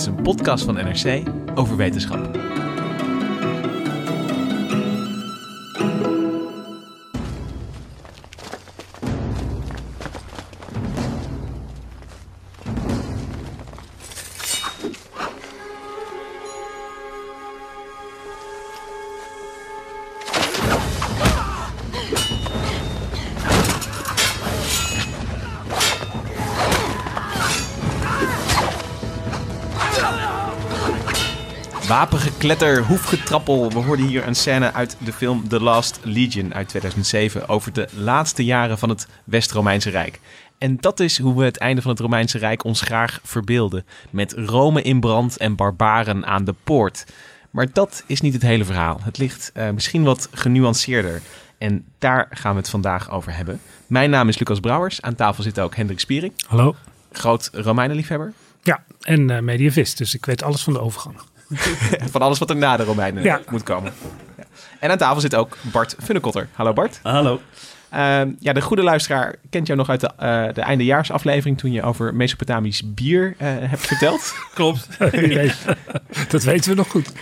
Dit is een podcast van NRC over wetenschap. Wapengekletter, hoefgetrappel. We hoorden hier een scène uit de film The Last Legion uit 2007 over de laatste jaren van het West-Romeinse Rijk. En dat is hoe we het einde van het Romeinse Rijk ons graag verbeelden. Met Rome in brand en barbaren aan de poort. Maar dat is niet het hele verhaal. Het ligt eh, misschien wat genuanceerder. En daar gaan we het vandaag over hebben. Mijn naam is Lucas Brouwers. Aan tafel zit ook Hendrik Spiering, Hallo. groot Romeinenliefhebber. Ja, en mediavist, dus ik weet alles van de overgang. Van alles wat er na de Romeinen Ja. moet komen. Ja. En aan tafel zit ook Bart Funnekotter. Hallo Bart. Hallo. Ehm, ja, de goede luisteraar kent jou nog uit de, eh, de eindejaarsaflevering... toen je over Mesopotamisch bier eh, hebt verteld. Klopt. Dat weten we nog goed.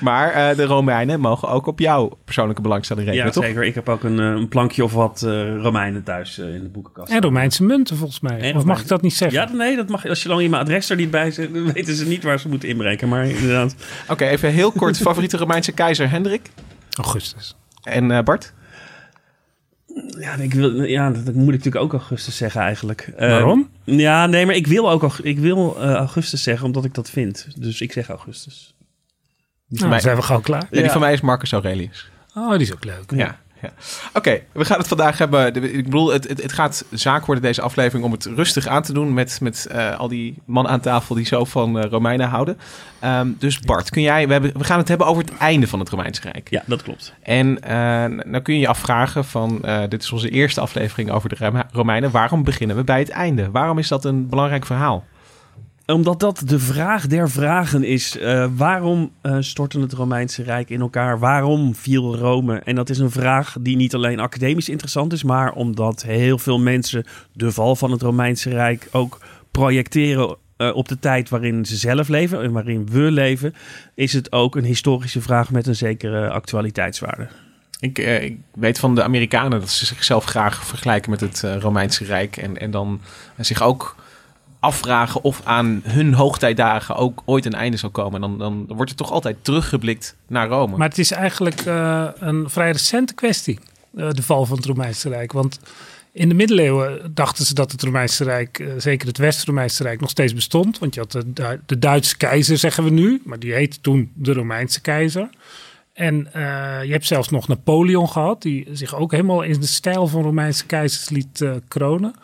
Maar eh, de Romeinen mogen ook op jouw persoonlijke belangstelling rekenen, Ja, toch? zeker. Ik heb ook een, een plankje of wat eh, Romeinen thuis in de boekenkast. En Romeinse munten volgens mij. En of mag ik dat niet zeggen? Ja, nee, dat mag, als je lang je adres er niet bij zit, dan weten ze niet waar ze moeten inbreken. Maar inderdaad. Oké, even heel kort. Favoriete Romeinse keizer Hendrik? Augustus. En eh, Bart? Ja, ik wil, ja, dat moet ik natuurlijk ook Augustus zeggen eigenlijk. Eh, Waarom? Ja, nee, maar ik wil ook ik wil, eh, Augustus zeggen omdat ik dat vind. Dus ik zeg Augustus. Die van, dan mij, zijn we gauw klaar. ja, die van mij is Marcus Aurelius. Oh, die is ook leuk. Ja. Ja. Oké, we gaan het vandaag hebben. Ik bedoel, het, het, het gaat zaak worden deze aflevering om het rustig aan te doen met, met eh, al die mannen aan tafel die zo van eh, Romeinen houden. Ehm, dus Bart, kun jij, we, hebben, we gaan het hebben over het einde van het Romeinse Rijk. Ja, dat klopt. En eh, nou kun je je afvragen van, dit is onze eerste aflevering over de Rome- Romeinen. Waarom beginnen we bij het einde? Waarom is dat een belangrijk verhaal? Omdat dat de vraag der vragen is. Eh, waarom eh, stortte het Romeinse Rijk in elkaar? Waarom viel Rome? En dat is een vraag die niet alleen academisch interessant is, maar omdat heel veel mensen de val van het Romeinse Rijk ook projecteren eh, op de tijd waarin ze zelf leven en waarin we leven, is het ook een historische vraag met een zekere actualiteitswaarde. Ik, ik weet van de Amerikanen dat ze zichzelf graag vergelijken met het Romeinse Rijk. En, en dan zich ook afvragen of aan hun hoogtijdagen ook ooit een einde zal komen. Dan, dan wordt er toch altijd teruggeblikt naar Rome. Maar het is eigenlijk eh, een vrij recente kwestie, eh, de val van het Romeinse Rijk. Want in de middeleeuwen dachten ze dat het Romeinse Rijk, eh, zeker het West-Romeinse Rijk, nog steeds bestond. Want je had de, de Duitse keizer, zeggen we nu, maar die heette toen de Romeinse keizer. En eh, je hebt zelfs nog Napoleon gehad, die zich ook helemaal in de stijl van Romeinse keizers liet eh, kronen.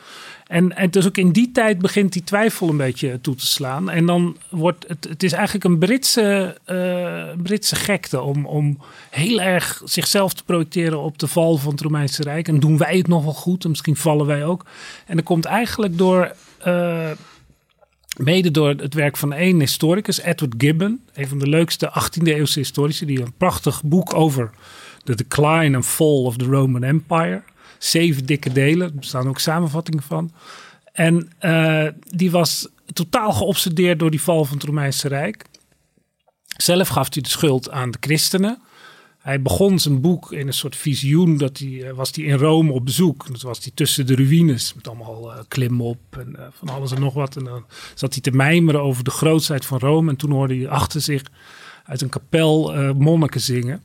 En, en dus ook in die tijd begint die twijfel een beetje toe te slaan. En dan wordt het, het is eigenlijk een Britse, eh, Britse gekte om, om heel erg zichzelf te projecteren op de val van het Romeinse Rijk. En doen wij het nog wel goed? En misschien vallen wij ook. En dat komt eigenlijk door, mede door het werk van één historicus, Edward Gibbon. Een van de leukste 18e eeuwse historici. Die een prachtig boek over de decline and fall of the Roman Empire. Zeven dikke delen, er bestaan ook samenvattingen van. En eh, die was totaal geobsedeerd door die val van het Romeinse Rijk. Zelf gaf hij de schuld aan de christenen. Hij begon zijn boek in een soort visioen. Dat hij, eh, was hij in Rome op bezoek. Dat was hij tussen de ruïnes. Met allemaal eh, klimop en eh, van alles en nog wat. En dan zat hij te mijmeren over de grootheid van Rome. En toen hoorde hij achter zich uit een kapel monniken zingen.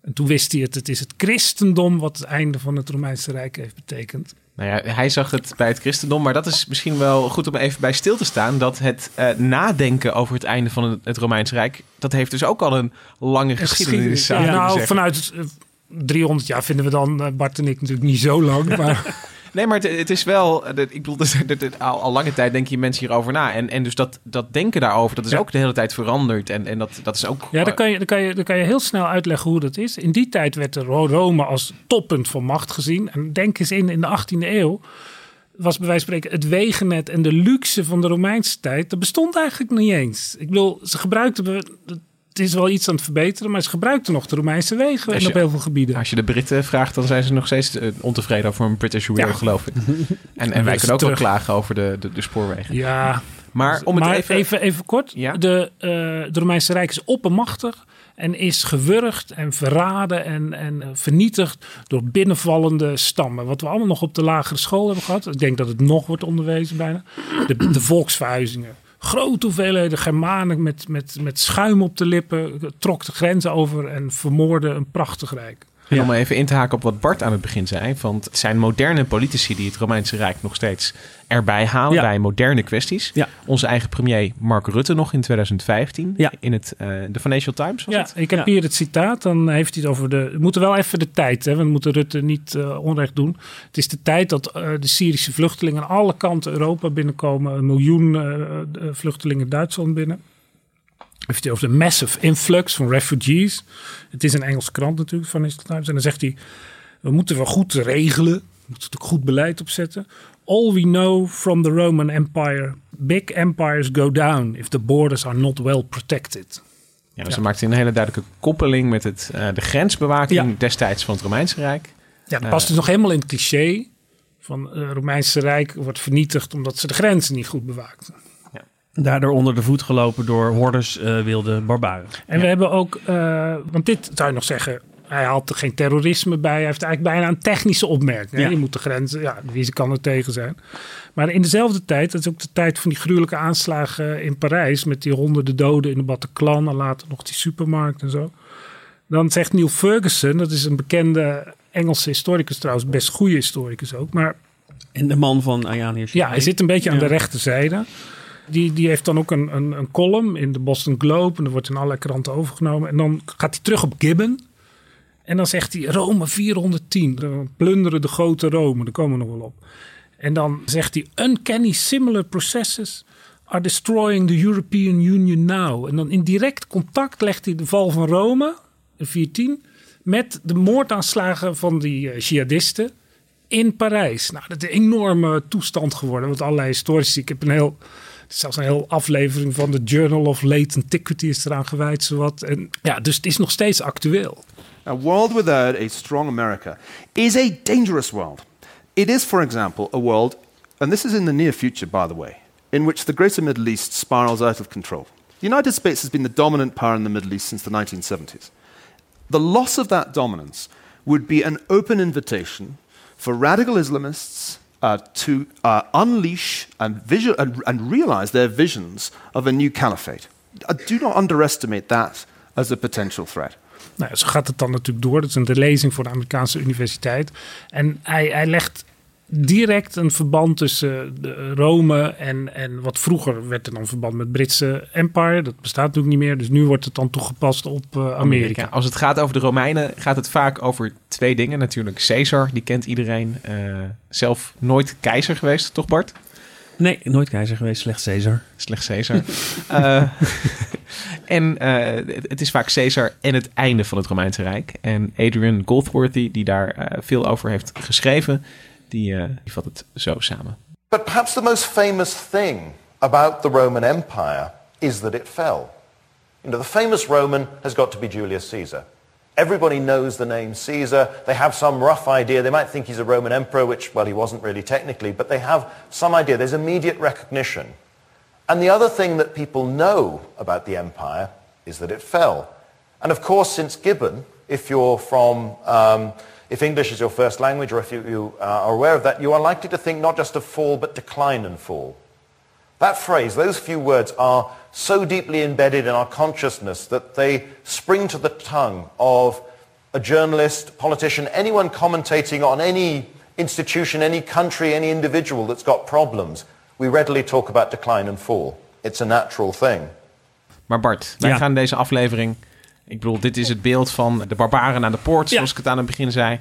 En toen wist hij het, het is het christendom wat het einde van het Romeinse Rijk heeft betekend. Nou ja, hij zag het bij het christendom, maar dat is misschien wel goed om even bij stil te staan. Dat het eh, nadenken over het einde van het, het Romeinse Rijk, dat heeft dus ook al een lange geschiedenis. Ja, nou, vanuit eh, 300 jaar vinden we dan, eh, Bart en ik natuurlijk niet zo lang. Maar Nee, maar het, het is wel. Ik bedoel, al, al lange tijd denken je mensen hierover na. En, en dus dat, dat denken daarover, dat is Ja. ook de hele tijd veranderd. En, en dat, dat is ook. ja, dan kan, je, dan, kan je, dan kan je heel snel uitleggen hoe dat is. In die tijd werd Rome als toppunt van macht gezien. En denk eens in, in de 18e eeuw was bij wijze van spreken het wegennet en de luxe van de Romeinse tijd. Dat bestond eigenlijk niet eens. Ik bedoel, ze gebruikten... Het is wel iets aan het verbeteren, maar ze gebruikten nog de Romeinse wegen je- op heel veel gebieden. Als je de Britten vraagt, dan zijn ze nog steeds eh, ontevreden over een British Rail, Ja. geloof ik. En, en wij kunnen ook wel klagen over de, de, de spoorwegen. Ja, Maar om het maar even... even, even, kort. Ja? De, eh de Romeinse Rijk is oppermachtig en is gewurgd en verraden en, en vernietigd door binnenvallende stammen. Wat we allemaal nog op de lagere school hebben gehad. Ik denk dat het nog wordt onderwezen bijna. De, de volksverhuizingen. Grote hoeveelheden Germanen met, met, met schuim op de lippen trok de grenzen over en vermoorde een prachtig rijk. En om even in te haken op wat Bart aan het begin zei. Want het zijn moderne politici die het Romeinse Rijk nog steeds erbij halen Ja. bij moderne kwesties. Ja. Onze eigen premier Mark Rutte nog in 2015 Ja. in het, eh, de Financial Times was Ja, het? ik heb Ja. hier het citaat. Dan heeft hij het over de. We moeten wel even de tijd, hè? want we moeten Rutte niet eh, onrecht doen. Het is de tijd dat eh, de Syrische vluchtelingen aan alle kanten Europa binnenkomen. Een miljoen vluchtelingen Duitsland binnen. Heeft hij over de massive influx van refugees. Het is een Engelse krant natuurlijk, Financial Times. En dan zegt hij: we moeten wel goed regelen. We moeten natuurlijk goed beleid opzetten. All we know from the Roman Empire: big empires go down if the borders are not well protected. Ja, dus ze maakte een hele duidelijke koppeling met het, eh, de grensbewaking Ja. destijds van het Romeinse Rijk. Ja, dat past dus nog helemaal in het cliché van het Romeinse Rijk wordt vernietigd omdat ze de grenzen niet goed bewaakten. Daardoor onder de voet gelopen door hordes eh, wilde barbaren. En we hebben ook, eh, want dit zou je nog zeggen, hij haalt er geen terrorisme bij. Hij heeft eigenlijk bijna een technische opmerking. Ja. Je moet de grenzen, ja, wie kan er tegen zijn. Maar in dezelfde tijd, dat is ook de tijd van die gruwelijke aanslagen in Parijs met die honderden doden in de Bataclan en later nog die supermarkt en zo. Dan zegt Neil Ferguson, dat is een bekende Engelse historicus trouwens, best goede historicus ook, maar En de man van Ayaan Hirsi. Ja, hij zit een beetje aan de rechterzijde. Die, die heeft dan ook een, een, een column in de Boston Globe. En dat wordt in allerlei kranten overgenomen. En dan gaat hij terug op Gibbon. En dan zegt hij Rome 410. Dan plunderen de grote Rome. Daar komen we nog wel op. En dan zegt hij uncanny similar processes are destroying the European Union now. En dan in direct contact legt hij de val van Rome, in 410, met de moordaanslagen van die eh, jihadisten in Parijs. Nou, dat is een enorme toestand geworden. Want allerlei historici, ik heb een heel, zelfs een aflevering van de Journal of Late Antiquity is eraan gewijd, zowat. En ja, dus het is nog steeds actueel. A world without a strong America is a dangerous world. It is, for example, a world, and this is in the near future, by the way, in which the greater Middle East spirals out of control. The United States has been the dominant power in the Middle East since the 1970s. The loss of that dominance would be an open invitation for radical Islamists uh, to uh, unleash and, visual, and, and realize their visions of a new caliphate. Uh, do not underestimate that as a potential threat. Nou, zo gaat het dan natuurlijk door. Dat is een lezing voor de Amerikaanse universiteit. En hij, hij legt direct een verband tussen de Rome en, en wat vroeger werd er dan verband met Britse Empire. Dat bestaat natuurlijk niet meer. Dus nu wordt het dan toegepast op eh, Amerika. Als het gaat over de Romeinen, gaat het vaak over twee dingen. Natuurlijk Caesar, die kent iedereen. Eh, zelf nooit keizer geweest, toch Bart? Nee, nooit keizer geweest, slechts Caesar. Slecht Caesar. Eh, en eh, het, is vaak Caesar en het einde van het Romeinse Rijk. En Adrian Goldsworthy, die daar veel over heeft geschreven, die, eh, die vat het zo samen. But perhaps the most famous thing about the Roman Empire is that it fell. You know, the famous Roman has got to be Julius Caesar. Everybody knows the name Caesar. They have some rough idea. They might think he's a Roman emperor, which, well, he wasn't really technically, but they have some idea. There's immediate recognition. And the other thing that people know about the empire is that it fell. And of course, since Gibbon, if you're from, um, if English is your first language, or if you, you uh, are aware of that, you are likely to think not just of fall, but decline and fall. That phrase, those few words are so deeply embedded in our consciousness that they spring to the tongue of a journalist, politician, anyone commentating on any institution, any country, any individual that's got problems. We readily talk about decline and fall. It's a natural thing. Maar Bart, wij Ja. gaan deze aflevering... Ik bedoel, dit is het beeld van de barbaren aan de poort, zoals ik het aan het begin zei.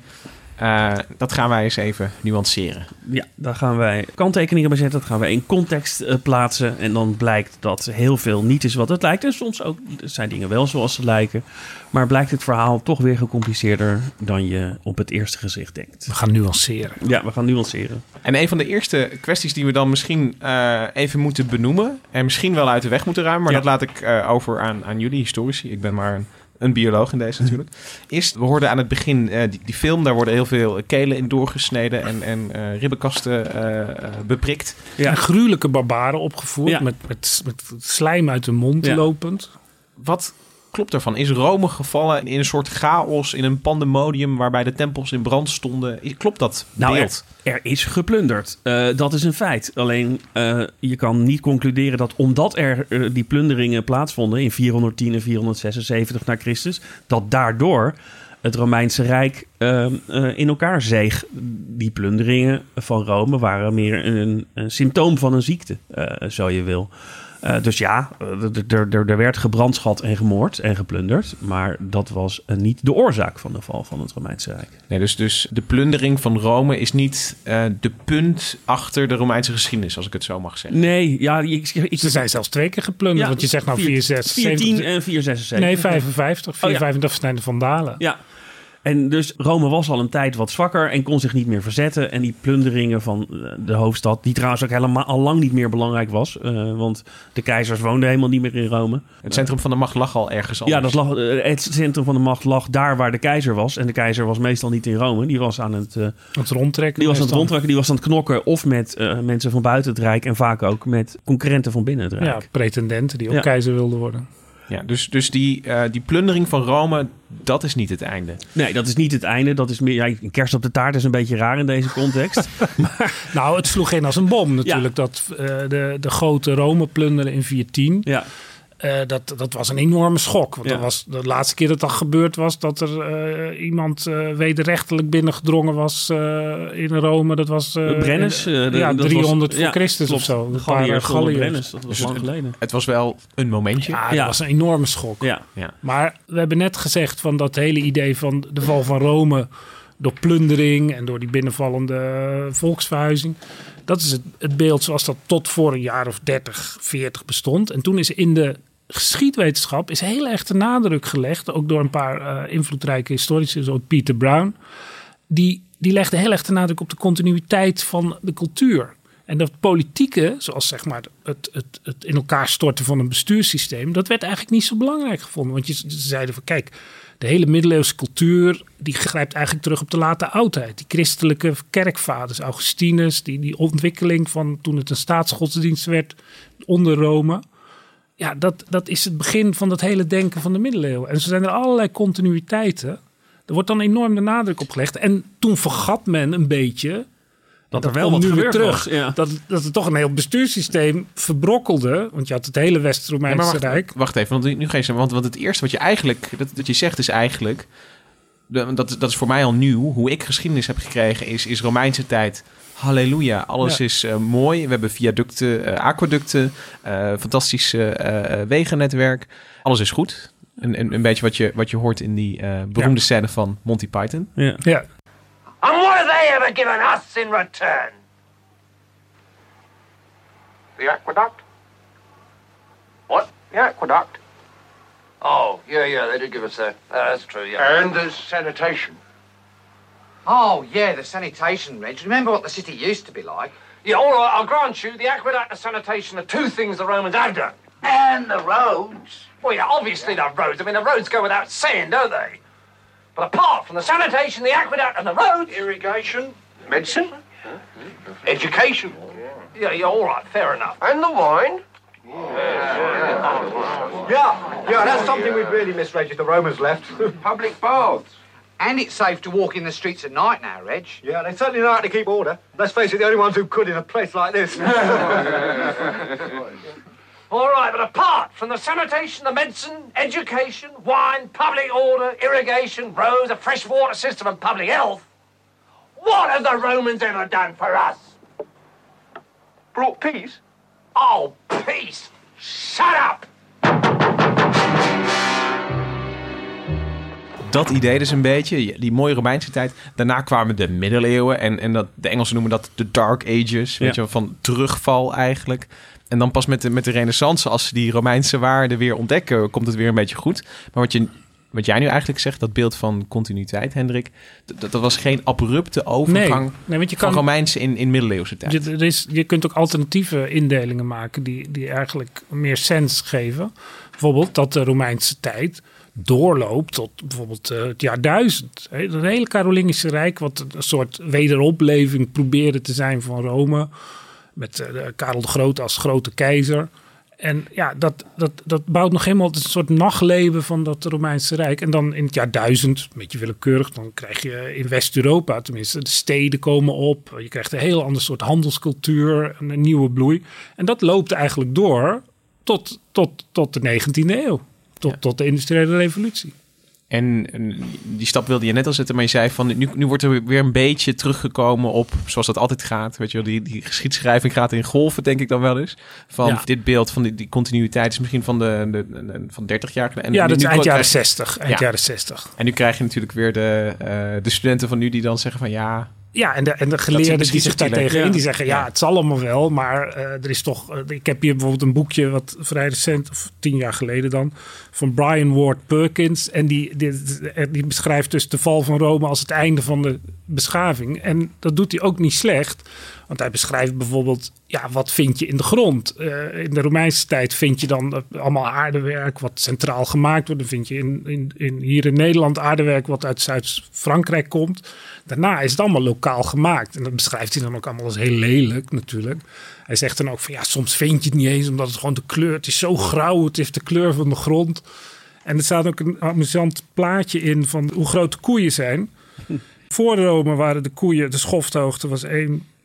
Eh, dat gaan wij eens even nuanceren. Ja, daar gaan wij kanttekeningen bij zetten. Dat gaan wij in context eh, plaatsen. En dan blijkt dat heel veel niet is wat het lijkt. En soms ook zijn dingen wel zoals ze lijken. Maar blijkt het verhaal toch weer gecompliceerder dan je op het eerste gezicht denkt. We gaan nuanceren. Ja, we gaan nuanceren. En een van de eerste kwesties die we dan misschien eh, even moeten benoemen... en misschien wel uit de weg moeten ruimen... maar Ja. dat laat ik eh, over aan, aan jullie historici. Ik ben maar een, een bioloog in deze natuurlijk. Is, we hoorden aan het begin eh, die, die film... daar worden heel veel kelen in doorgesneden... en, en eh, ribbenkasten eh, eh, beprikt. Ja. En gruwelijke barbaren opgevoerd Ja. met, met, met slijm uit de mond Ja. lopend. Wat klopt ervan? Is Rome gevallen in een soort chaos... in een pandemodium waarbij de tempels in brand stonden? Klopt dat Nou, beeld? er, er is geplunderd. Eh, dat is een feit. Alleen eh, je kan niet concluderen dat omdat er eh, die plunderingen plaatsvonden in 410 en 476 na Christus, dat daardoor het Romeinse Rijk in elkaar zeeg. Die plunderingen van Rome waren meer een, een symptoom van een ziekte, eh, zo je wil. Eh, dus ja, eh, er- er- er er werd gebrandschat en gemoord en geplunderd. Maar dat was eh, niet de oorzaak van de val van het Romeinse Rijk. Nee, dus, dus de plundering van Rome is niet eh, de punt achter de Romeinse geschiedenis, als ik het zo mag zeggen. Nee, ja, ik, ik, Ze zijn zelfs twee keer geplunderd. Ja, want je zegt nou 4, 476. 410 en 476. Nee, 55. 54, dat zijn de vandalen. Ja. En dus Rome was al een tijd wat zwakker en kon zich niet meer verzetten. En die plunderingen van eh, de hoofdstad, die trouwens ook helemaal al lang niet meer belangrijk was. eh, want de keizers woonden helemaal niet meer in Rome. Het centrum van de macht lag al ergens anders. Ja, dat lag, eh, het centrum van de macht lag daar waar de keizer was. En de keizer was meestal niet in Rome. Die was aan het, eh, Het rondtrekken. die was aan het rondtrekken, die was aan het knokken. Of met eh, mensen van buiten het Rijk en vaak ook met concurrenten van binnen het Rijk. Ja, pretendenten die ook Ja. keizer wilden worden. Ja, dus dus die, eh, die plundering van Rome, dat is niet het einde. Nee, dat is niet het einde. Dat is meer, ja, een kerst op de taart is een beetje raar in deze context. Nou, het sloeg in als een bom natuurlijk. Dat eh, de, de grote Rome plunderen in 410. ja. Eh, dat, dat was een enorme schok. Want Ja. dat was de laatste keer dat dat gebeurd was... dat er eh, iemand eh, wederrechtelijk binnengedrongen was eh, in Rome. Dat was... eh, Brennus. eh, de- ja, dat 300 was- voor ja, Christus klopt. of zo. Een paar. Brennus. Dat was Dus lang het- geleden. Het was wel een momentje. Ja, Ja. dat was een enorme schok. Ja. Ja. Maar we hebben net gezegd van dat hele idee van de val van Rome door plundering en door die binnenvallende volksverhuizing. Dat is het, het beeld zoals dat tot voor een jaar of 30, 40 bestond. En toen is in de geschiedwetenschap is heel erg de nadruk gelegd, ook door een paar eh, invloedrijke historici zoals Peter Brown. Die, die legde heel erg de nadruk op de continuïteit van de cultuur. En dat politieke, zoals zeg maar het, het, het in elkaar storten van een bestuurssysteem, dat werd eigenlijk niet zo belangrijk gevonden. Want je, ze zeiden van kijk, de hele middeleeuwse cultuur, die grijpt eigenlijk terug op de late oudheid. Die christelijke kerkvaders, Augustinus, die, die ontwikkeling van toen het een staatsgodsdienst werd onder Rome. Ja, dat, dat is het begin van dat hele denken van de middeleeuwen. En zo zijn er allerlei continuïteiten. Er wordt dan enorm de nadruk op gelegd. En toen vergat men een beetje Dat er wel wat nu weer gebeurd terug. was, ja. Dat, dat er toch een heel bestuurssysteem verbrokkelde. Want je had het hele West-Romeinse Rijk. wacht even, want nu je want, want het eerste wat je eigenlijk, dat, dat je zegt is eigenlijk, dat, dat is voor mij al nieuw, hoe ik geschiedenis heb gekregen is, is Romeinse tijd. Halleluja, alles Ja. is eh, mooi. We hebben viaducten, eh, aquaducten, fantastisch eh, eh, wegennetwerk. Alles is goed. Een, een, een beetje wat je, wat je hoort in die eh, beroemde scène van Monty Python. Ja. Ja, And what have they ever given us in return? The aqueduct? What? The aqueduct. Oh, yeah, yeah, they did give us that. Uh, that's true, yeah. And the sanitation. Oh, yeah, the sanitation, Reg. Remember what the city used to be like? Yeah, all right, I'll grant you, the aqueduct and sanitation are two things the Romans have done. And the roads. Well, yeah, obviously the roads. I mean, the roads go without saying, don't they? But apart from the sanitation, the aqueduct and the roads... Irrigation, medicine, education. Yeah, yeah, all right, fair enough. And the wine. Yeah, yeah, that's something we've really missed, Reg, if the Romans left. Public baths. And it's safe to walk in the streets at night now, Reg. Yeah, they certainly know how to keep order. Let's face it, the only ones who could in a place like this. All right, but apart from the sanitation, the medicine, education, wine, public order, irrigation, roads, a fresh water system, and public health, what have the Romans ever done for us? Brought peace? Oh, peace! Shut up! Dat idee dus een beetje, die mooie Romeinse tijd. Daarna kwamen de middeleeuwen en, en dat, de Engelsen noemen dat de Dark Ages. Weet Ja. je wel, van terugval eigenlijk. En dan pas met de, met de renaissance, als ze die Romeinse waarden weer ontdekken, komt het weer een beetje goed. Maar wat, je, wat jij nu eigenlijk zegt, dat beeld van continuïteit, Hendrik, dat, dat was geen abrupte overgang Nee, nee, want je van kan- Romeinse in, in middeleeuwse tijd. Je, er is, je kunt ook alternatieve indelingen maken die, die eigenlijk meer sens geven. Bijvoorbeeld dat de Romeinse tijd doorloopt tot bijvoorbeeld eh, het jaar 1000. Hè, Het hele Carolingische Rijk, wat een soort wederopleving probeerde te zijn van Rome. Met eh, Karel de Grote als grote keizer. En ja, dat, dat, dat bouwt nog helemaal een soort nachtleven van dat Romeinse Rijk. En dan in het jaar 1000, een beetje willekeurig, dan krijg je in West-Europa tenminste, de steden komen op. Je krijgt een heel ander soort handelscultuur, een, een nieuwe bloei. En dat loopt eigenlijk door tot, tot, tot de 19e eeuw. Tot, tot de industriële revolutie. En, die stap wilde je net al zetten, maar je zei van nu, nu wordt er weer een beetje teruggekomen op zoals dat altijd gaat. Weet je wel, die, die geschiedschrijving gaat in golven, denk ik dan wel eens. Van Ja. dit beeld van die, die continuïteit is misschien van de, de, de- van 30 jaar geleden. En ja, nu- dat is nu eind jaren 60. Eind jaren 60. En nu krijg je natuurlijk weer de, eh, de studenten van nu die dan zeggen van ja. Ja, en de, en de geleerden die zich daar tegenin, Ja. die zeggen ja, Ja. het zal allemaal wel, maar eh, er is toch, eh, ik heb hier bijvoorbeeld een boekje wat vrij recent, of tien jaar geleden dan, van Brian Ward Perkins. En die, die, die beschrijft dus de val van Rome als het einde van de beschaving. En dat doet hij ook niet slecht, want hij beschrijft bijvoorbeeld, ja, wat vind je in de grond? Eh, in de Romeinse tijd vind je dan allemaal aardewerk wat centraal gemaakt wordt. Dan vind je in, in, in, hier in Nederland aardewerk wat uit Zuid-Frankrijk komt. Daarna is het allemaal lokaal gemaakt. En dat beschrijft hij dan ook allemaal als heel lelijk natuurlijk. Hij zegt dan ook van ja, soms vind je het niet eens omdat het gewoon de kleur, het is zo grauw, het is de kleur van de grond. En er staat ook een amusant plaatje in van hoe groot de koeien zijn. Voor Rome waren de koeien, de schofthoogte was 1,15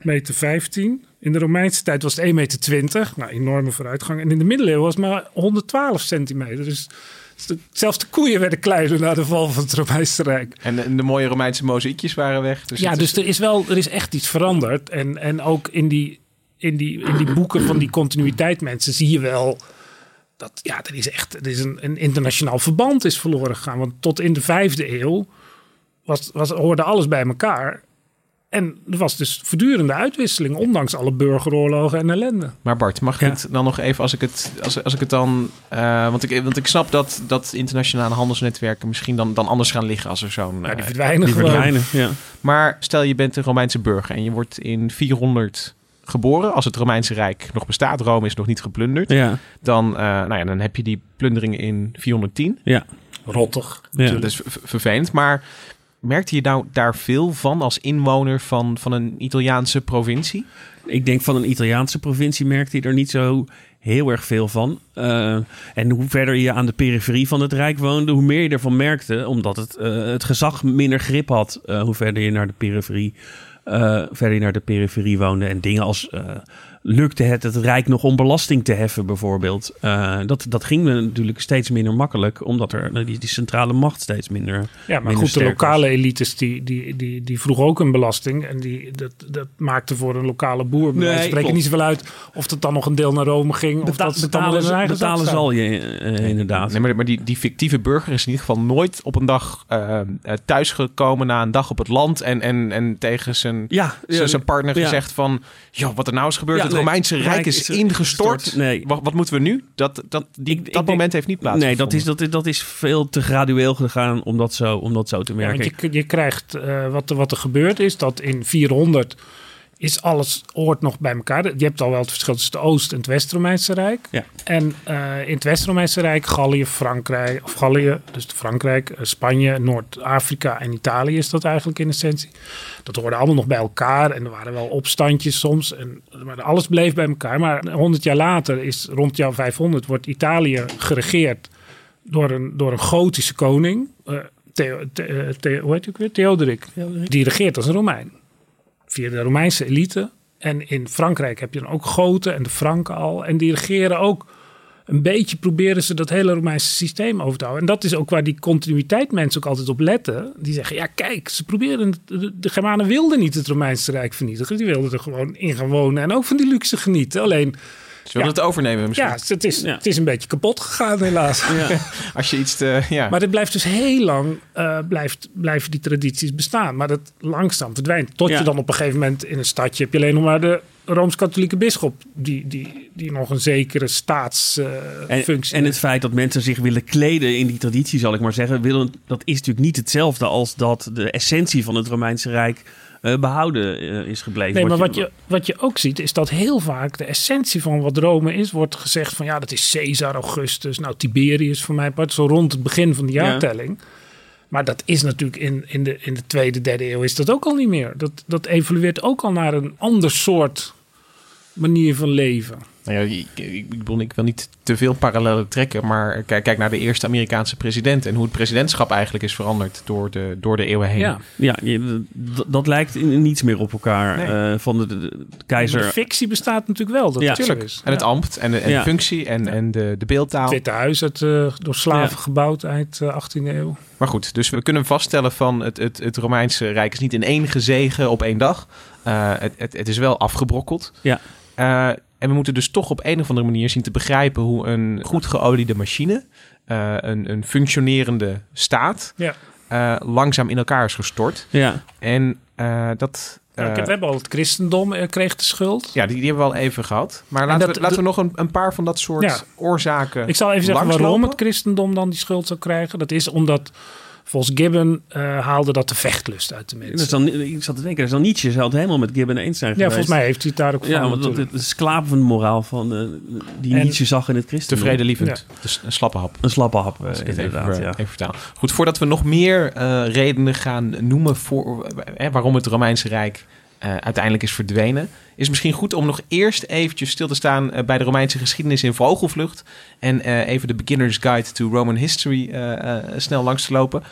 meter. In de Romeinse tijd was het 1,20 meter. Nou, enorme vooruitgang. En in de middeleeuwen was het maar 112 centimeter. Dus zelfs de koeien werden kleiner na de val van het Romeinse Rijk. En, de- mooie Romeinse mozaïekjes waren weg. Dus ja, dus er is wel er is echt iets veranderd. En, en ook in die, in, die, in die boeken van die continuïteit mensen zie je wel dat ja, er is echt er is een, een internationaal verband is verloren gegaan. Want tot in de vijfde eeuw was, was, hoorde alles bij elkaar. En er was dus voortdurende uitwisseling, ondanks alle burgeroorlogen en ellende. Maar Bart, mag ik Ja. het dan nog even, als ik het, als, als ik het dan... eh, want, ik, want ik snap dat, dat internationale handelsnetwerken misschien dan, dan anders gaan liggen als er zo'n... Ja, die eh, verdwijnen Die gewoon. verdwijnen, ja. Maar stel je bent een Romeinse burger en je wordt in 400 geboren. Als het Romeinse Rijk nog bestaat, Rome is nog niet geplunderd. Ja. Dan, eh, nou ja, dan heb je die plunderingen in 410. Ja. Rottig. Ja. Dat is vervelend. Maar merkte je nou daar veel van als inwoner van, van een Italiaanse provincie? Ik denk van een Italiaanse provincie merkte je er niet zo heel erg veel van. Eh, en hoe verder je aan de periferie van het Rijk woonde, hoe meer je ervan merkte. Omdat het, eh, het gezag minder grip had. eh, hoe verder je naar de periferie, verder je naar de periferie woonde. En dingen als lukte het het Rijk nog om belasting te heffen bijvoorbeeld. Eh, dat, dat ging natuurlijk steeds minder makkelijk. Omdat er die, die centrale macht steeds minder Ja, maar minder goed, de was. lokale elites die, die, die, die vroegen ook een belasting. En die, dat, dat maakte voor een lokale boer. Nee, Nee, spreken niet zoveel uit of het dan nog een deel naar Rome ging. Of Beta- dat ze het allemaal in betalen, ze- betalen zal je eh, inderdaad. Nee, maar, maar die, die fictieve burger is in ieder geval nooit op een dag eh, eh, thuisgekomen na een dag op het land. En, en, en tegen zijn, Ja, zijn- zijn partner ja. gezegd van... Joh, wat er nou is gebeurd, Ja, het Romeinse Rijk Rijk is, is ingestort. gestort. Nee. Wat, wat moeten we nu? Dat, dat, die, Ik- dat moment heeft niet plaatsgevonden. Nee, dat is, dat, is, dat is veel te gradueel gegaan om dat zo, om dat zo te Ja, merken. want je, je krijgt eh, wat, er, wat er gebeurd is, dat in 400 is alles hoort nog bij elkaar. Je hebt al wel het verschil tussen het Oost- en het West-Romeinse Rijk. Ja. En eh, in het West-Romeinse Rijk, Gallië, Frankrijk, of Gallië, dus Frankrijk, eh, Spanje, Noord-Afrika en Italië is dat eigenlijk in essentie. Dat hoorde allemaal nog bij elkaar en er waren wel opstandjes soms. En, maar alles bleef bij elkaar. Maar 100 jaar later is rond jaar 500 wordt Italië geregeerd door een, door een gotische koning. Eh, Theo, The- Theo- hoe heet hij ook weer? Theodoric. Die regeert als een Romein. Via de Romeinse elite. En in Frankrijk heb je dan ook Goten en de Franken al. En die regeren ook een beetje, proberen ze dat hele Romeinse systeem over te houden. En dat is ook waar die continuïteit mensen ook altijd op letten. Die zeggen, ja kijk, ze proberen, de Germanen wilden niet het Romeinse Rijk vernietigen. Die wilden er gewoon in gaan wonen en ook van die luxe genieten. Alleen... Ze wilden het overnemen misschien. Ja, het is, het is een beetje kapot gegaan helaas. Als je iets te... Ja. Maar dit blijft dus heel lang, eh, blijft, blijven die tradities bestaan. Maar dat langzaam verdwijnt. Tot Ja. je dan op een gegeven moment in een stadje heb je alleen nog maar de Rooms-Katholieke bisschop. Die, die, die nog een zekere En, staatsfunctie en het feit dat mensen zich willen kleden in die traditie, zal ik maar zeggen, willen, dat is natuurlijk niet hetzelfde als dat de essentie van het Romeinse Rijk behouden eh, is gebleven. Nee, maar wat je, wat je ook ziet is dat heel vaak de essentie van wat Rome is, wordt gezegd van ja, dat is Caesar, Augustus, nou Tiberius voor mijn part, zo rond het begin van de Ja. jaartelling. Maar dat is natuurlijk in, in, de, in de tweede, derde eeuw is dat ook al niet meer. Dat, dat evolueert ook al naar een ander soort manier van leven. Nou ja, ik, ik, ik bedoel, ik wil niet te veel parallellen trekken, maar kijk, kijk naar de eerste Amerikaanse president en hoe het presidentschap eigenlijk is veranderd door de, door de eeuwen heen. Ja. Ja, dat lijkt in- niets meer op elkaar. Nee. eh, van de, de- de keizer. De fictie bestaat natuurlijk wel. Dat Ja, het zo Tuurlijk. is. En het ambt en de, en de functie en, en de, de beeldtaal. Het Witte Huis, het, eh, door slaven Ja. gebouwd eind eh, 18e eeuw. Maar goed, dus we kunnen vaststellen van het, het, het Romeinse Rijk is niet in één gezegen op één dag. Eh, het, het, het is wel afgebrokkeld. Ja. En we moeten dus toch op een of andere manier zien te begrijpen hoe een goed geoliede machine, eh, een, een functionerende staat, Ja. eh, langzaam in elkaar is gestort. Ja. En eh, dat. Eh, we hebben al het christendom kreeg de schuld. ja, die, die hebben we al even gehad. Maar En laten, dat- we, laten we nog een, een paar van dat soort Ja. oorzaken. Ik zal even zeggen waarom het christendom dan die schuld zou krijgen. Dat is omdat volgens Gibbon eh, haalde dat de vechtlust uit de mensen. Is dan, ik zat te denken, is dan Nietzsche zou het helemaal met Gibbon eens zijn ja, geweest. volgens mij heeft hij het daar ook van. Ja, want het is slavenmoraal van eh, die En- Nietzsche zag in het christendom. Tevredenlievend. Dus een slappe hap. Een slappe hap, eh, inderdaad. even, ja. even vertaal. Goed, voordat we nog meer eh, redenen gaan noemen voor waarom het Romeinse Rijk eh, uiteindelijk is verdwenen, is misschien goed om nog eerst eventjes stil te staan eh, bij de Romeinse geschiedenis in vogelvlucht en eh, even de Beginner's Guide to Roman History snel langs te lopen.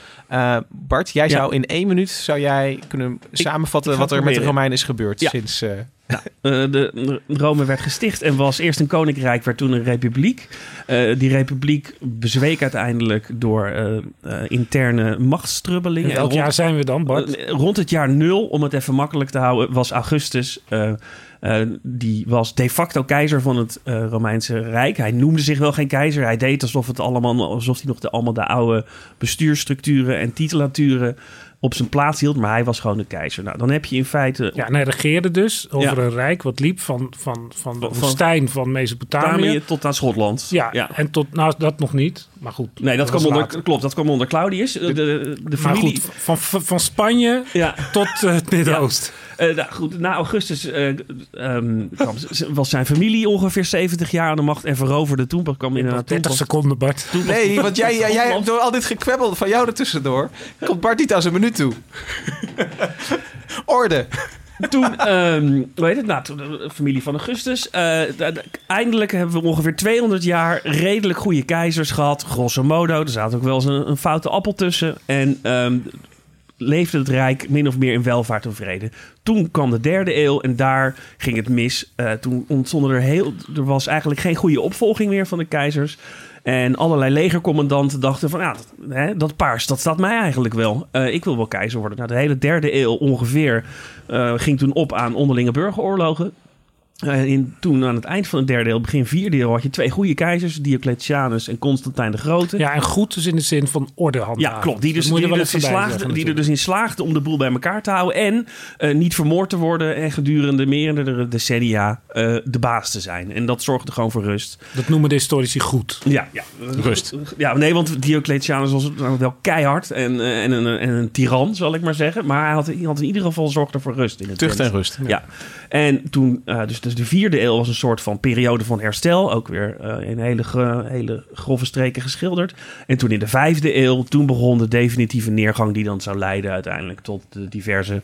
Bart, jij Ja. zou in één minuut zou jij kunnen samenvatten ik wat er met de. Romeinen is gebeurd Ja. sinds. Eh, de, Rome werd gesticht en was eerst een koninkrijk, werd toen een republiek. Eh, die republiek bezweek uiteindelijk door eh, interne machtsstrubbelingen. In welk jaar zijn we dan, Bart? Rond het jaar nul, om het even makkelijk te houden, was Augustus. die was de facto keizer van het Romeinse Rijk. Hij noemde zich wel geen keizer. Hij deed alsof, het allemaal, alsof hij nog de, allemaal de oude bestuurstructuren en titulaturen op zijn plaats hield. Maar hij was gewoon de keizer. Nou, dan heb je in feite Ja, en hij regeerde dus over Ja. een rijk wat liep van, van, van de Van- woestijn van Mesopotamië. Betamië tot aan Schotland. Ja, Ja. en tot, nou dat nog niet, maar goed. Nee, dat, kwam onder, later. klopt, dat kwam onder Claudius. De, de, de Maar familie. goed, van, van, van Spanje Ja. tot eh, het Midden-Oosten. Eh, nou, goed, na Augustus eh, ehm, kwam, was zijn familie ongeveer 70 jaar aan de macht en veroverde toen. pas- kwam toen 30 pas- seconden, Bart. Nee, want jij, jij, door al dit gekwebbel van jou ertussendoor, komt Bart niet aan zijn toe. Orde. Toen, ehm hoe heet het? Nou, de familie van Augustus. Eh, eindelijk hebben we ongeveer 200 jaar redelijk goede keizers gehad. Grosso modo. Er zat ook wel eens een, een foute appel tussen. En ehm, leefde het Rijk min of meer in welvaart en vrede. Toen kwam de derde eeuw en daar ging het mis. Eh, toen ontstonden er heel... Er was eigenlijk geen goede opvolging meer van de keizers. En allerlei legercommandanten dachten van... Ja, dat, hè, dat paars, dat staat mij eigenlijk wel. Eh, ik wil wel keizer worden. Nou, de hele derde eeuw ongeveer eh, ging toen op aan onderlinge burgeroorlogen. Eh, in, toen aan het eind van de derde eeuw, begin vierde eeuw... had je twee goede keizers, Diocletianus en Constantijn de Grote. Ja, en goed dus in de zin van orde handhaven. Ja, klopt. Die, dus, moet die, er wel dus in slaagde, zeggen die er dus in slaagde om de boel bij elkaar te houden. En eh, niet vermoord te worden en gedurende meerdere decennia eh, de baas te zijn. En dat zorgde gewoon voor rust. Dat noemen de historici goed. Ja, ja. Rust. Ja, nee, want Diocletianus was wel keihard en, en, een, en een tiran, zal ik maar zeggen. Maar hij had, hij had in ieder geval zorgde voor rust in het Tucht en rust. Ja. En toen, eh, dus dus de vierde eeuw was een soort van periode van herstel. Ook weer uh, in hele, hele grove streken geschilderd. En toen in de vijfde eeuw, toen begon de definitieve neergang die dan zou leiden uiteindelijk tot de diverse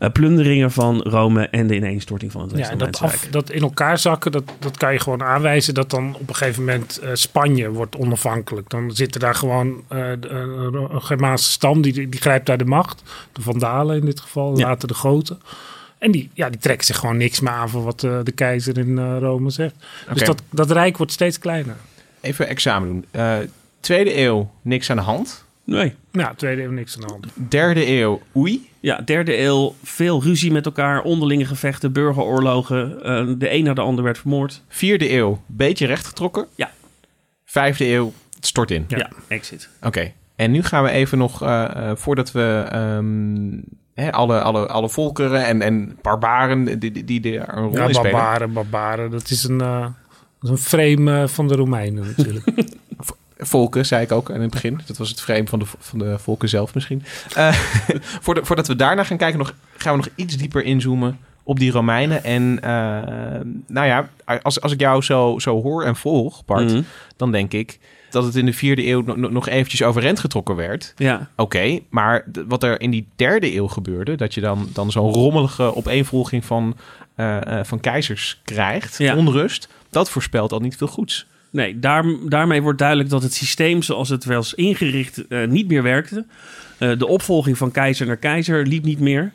uh, plunderingen van Rome en de ineenstorting van het Ja, en dat, af, dat in elkaar zakken, dat, dat kan je gewoon aanwijzen dat dan op een gegeven moment eh, Spanje wordt onafhankelijk. Dan zit er daar gewoon eh, een, een Germaanse stam, die, die grijpt daar de macht. De Vandalen in dit geval, Ja. later de Goten. En die, ja, die trekken zich gewoon niks meer aan van wat eh, de keizer in eh, Rome zegt. Dus dat, dat rijk wordt steeds kleiner. Even examen doen. Eh, tweede eeuw, niks aan de hand. Nee. Ja, tweede eeuw niks aan de hand. Derde eeuw, oei. Ja, derde eeuw, veel ruzie met elkaar, onderlinge gevechten, burgeroorlogen. Eh, de een na de ander werd vermoord. Vierde eeuw, beetje rechtgetrokken. Ja. Vijfde eeuw, het stort in. Ja, exit. Oké. En nu gaan we even nog, eh, eh, voordat we ehm, hè, alle, alle, alle volkeren en, en barbaren die, die, die er een rol Ja, in spelen. barbaren, barbaren. Dat is een, eh, dat is een frame eh, van de Romeinen natuurlijk. Volken, zei ik ook in het begin. Dat was het frame van de, van de volken zelf misschien. Eh, voordat, voordat we daarna gaan kijken, nog, gaan we nog iets dieper inzoomen op die Romeinen. En eh, nou ja, als, als ik jou zo, zo hoor en volg, Bart, Mhm. dan denk ik dat het in de vierde eeuw nog, nog eventjes overeind getrokken werd. Ja. Oké, maar wat er in die derde eeuw gebeurde, dat je dan, dan zo'n rommelige opeenvolging van, eh, eh, van keizers krijgt, Ja. onrust, dat voorspelt al niet veel goeds. Nee, daar, daarmee wordt duidelijk dat het systeem zoals het was ingericht eh, niet meer werkte. De opvolging van keizer naar keizer liep niet meer.